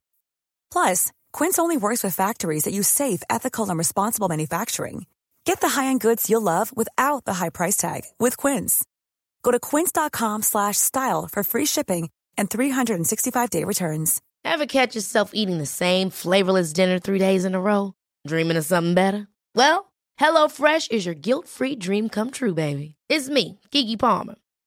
Plus, Quince only works with factories that use safe, ethical, and responsible manufacturing. Get the high-end goods you'll love without the high price tag with Quince. Go to quince.com slash style for free shipping and 365-day returns. Ever catch yourself eating the same flavorless dinner three days in a row? Dreaming of something better? Well, HelloFresh is your guilt-free dream come true, baby. It's me, Kiki Palmer.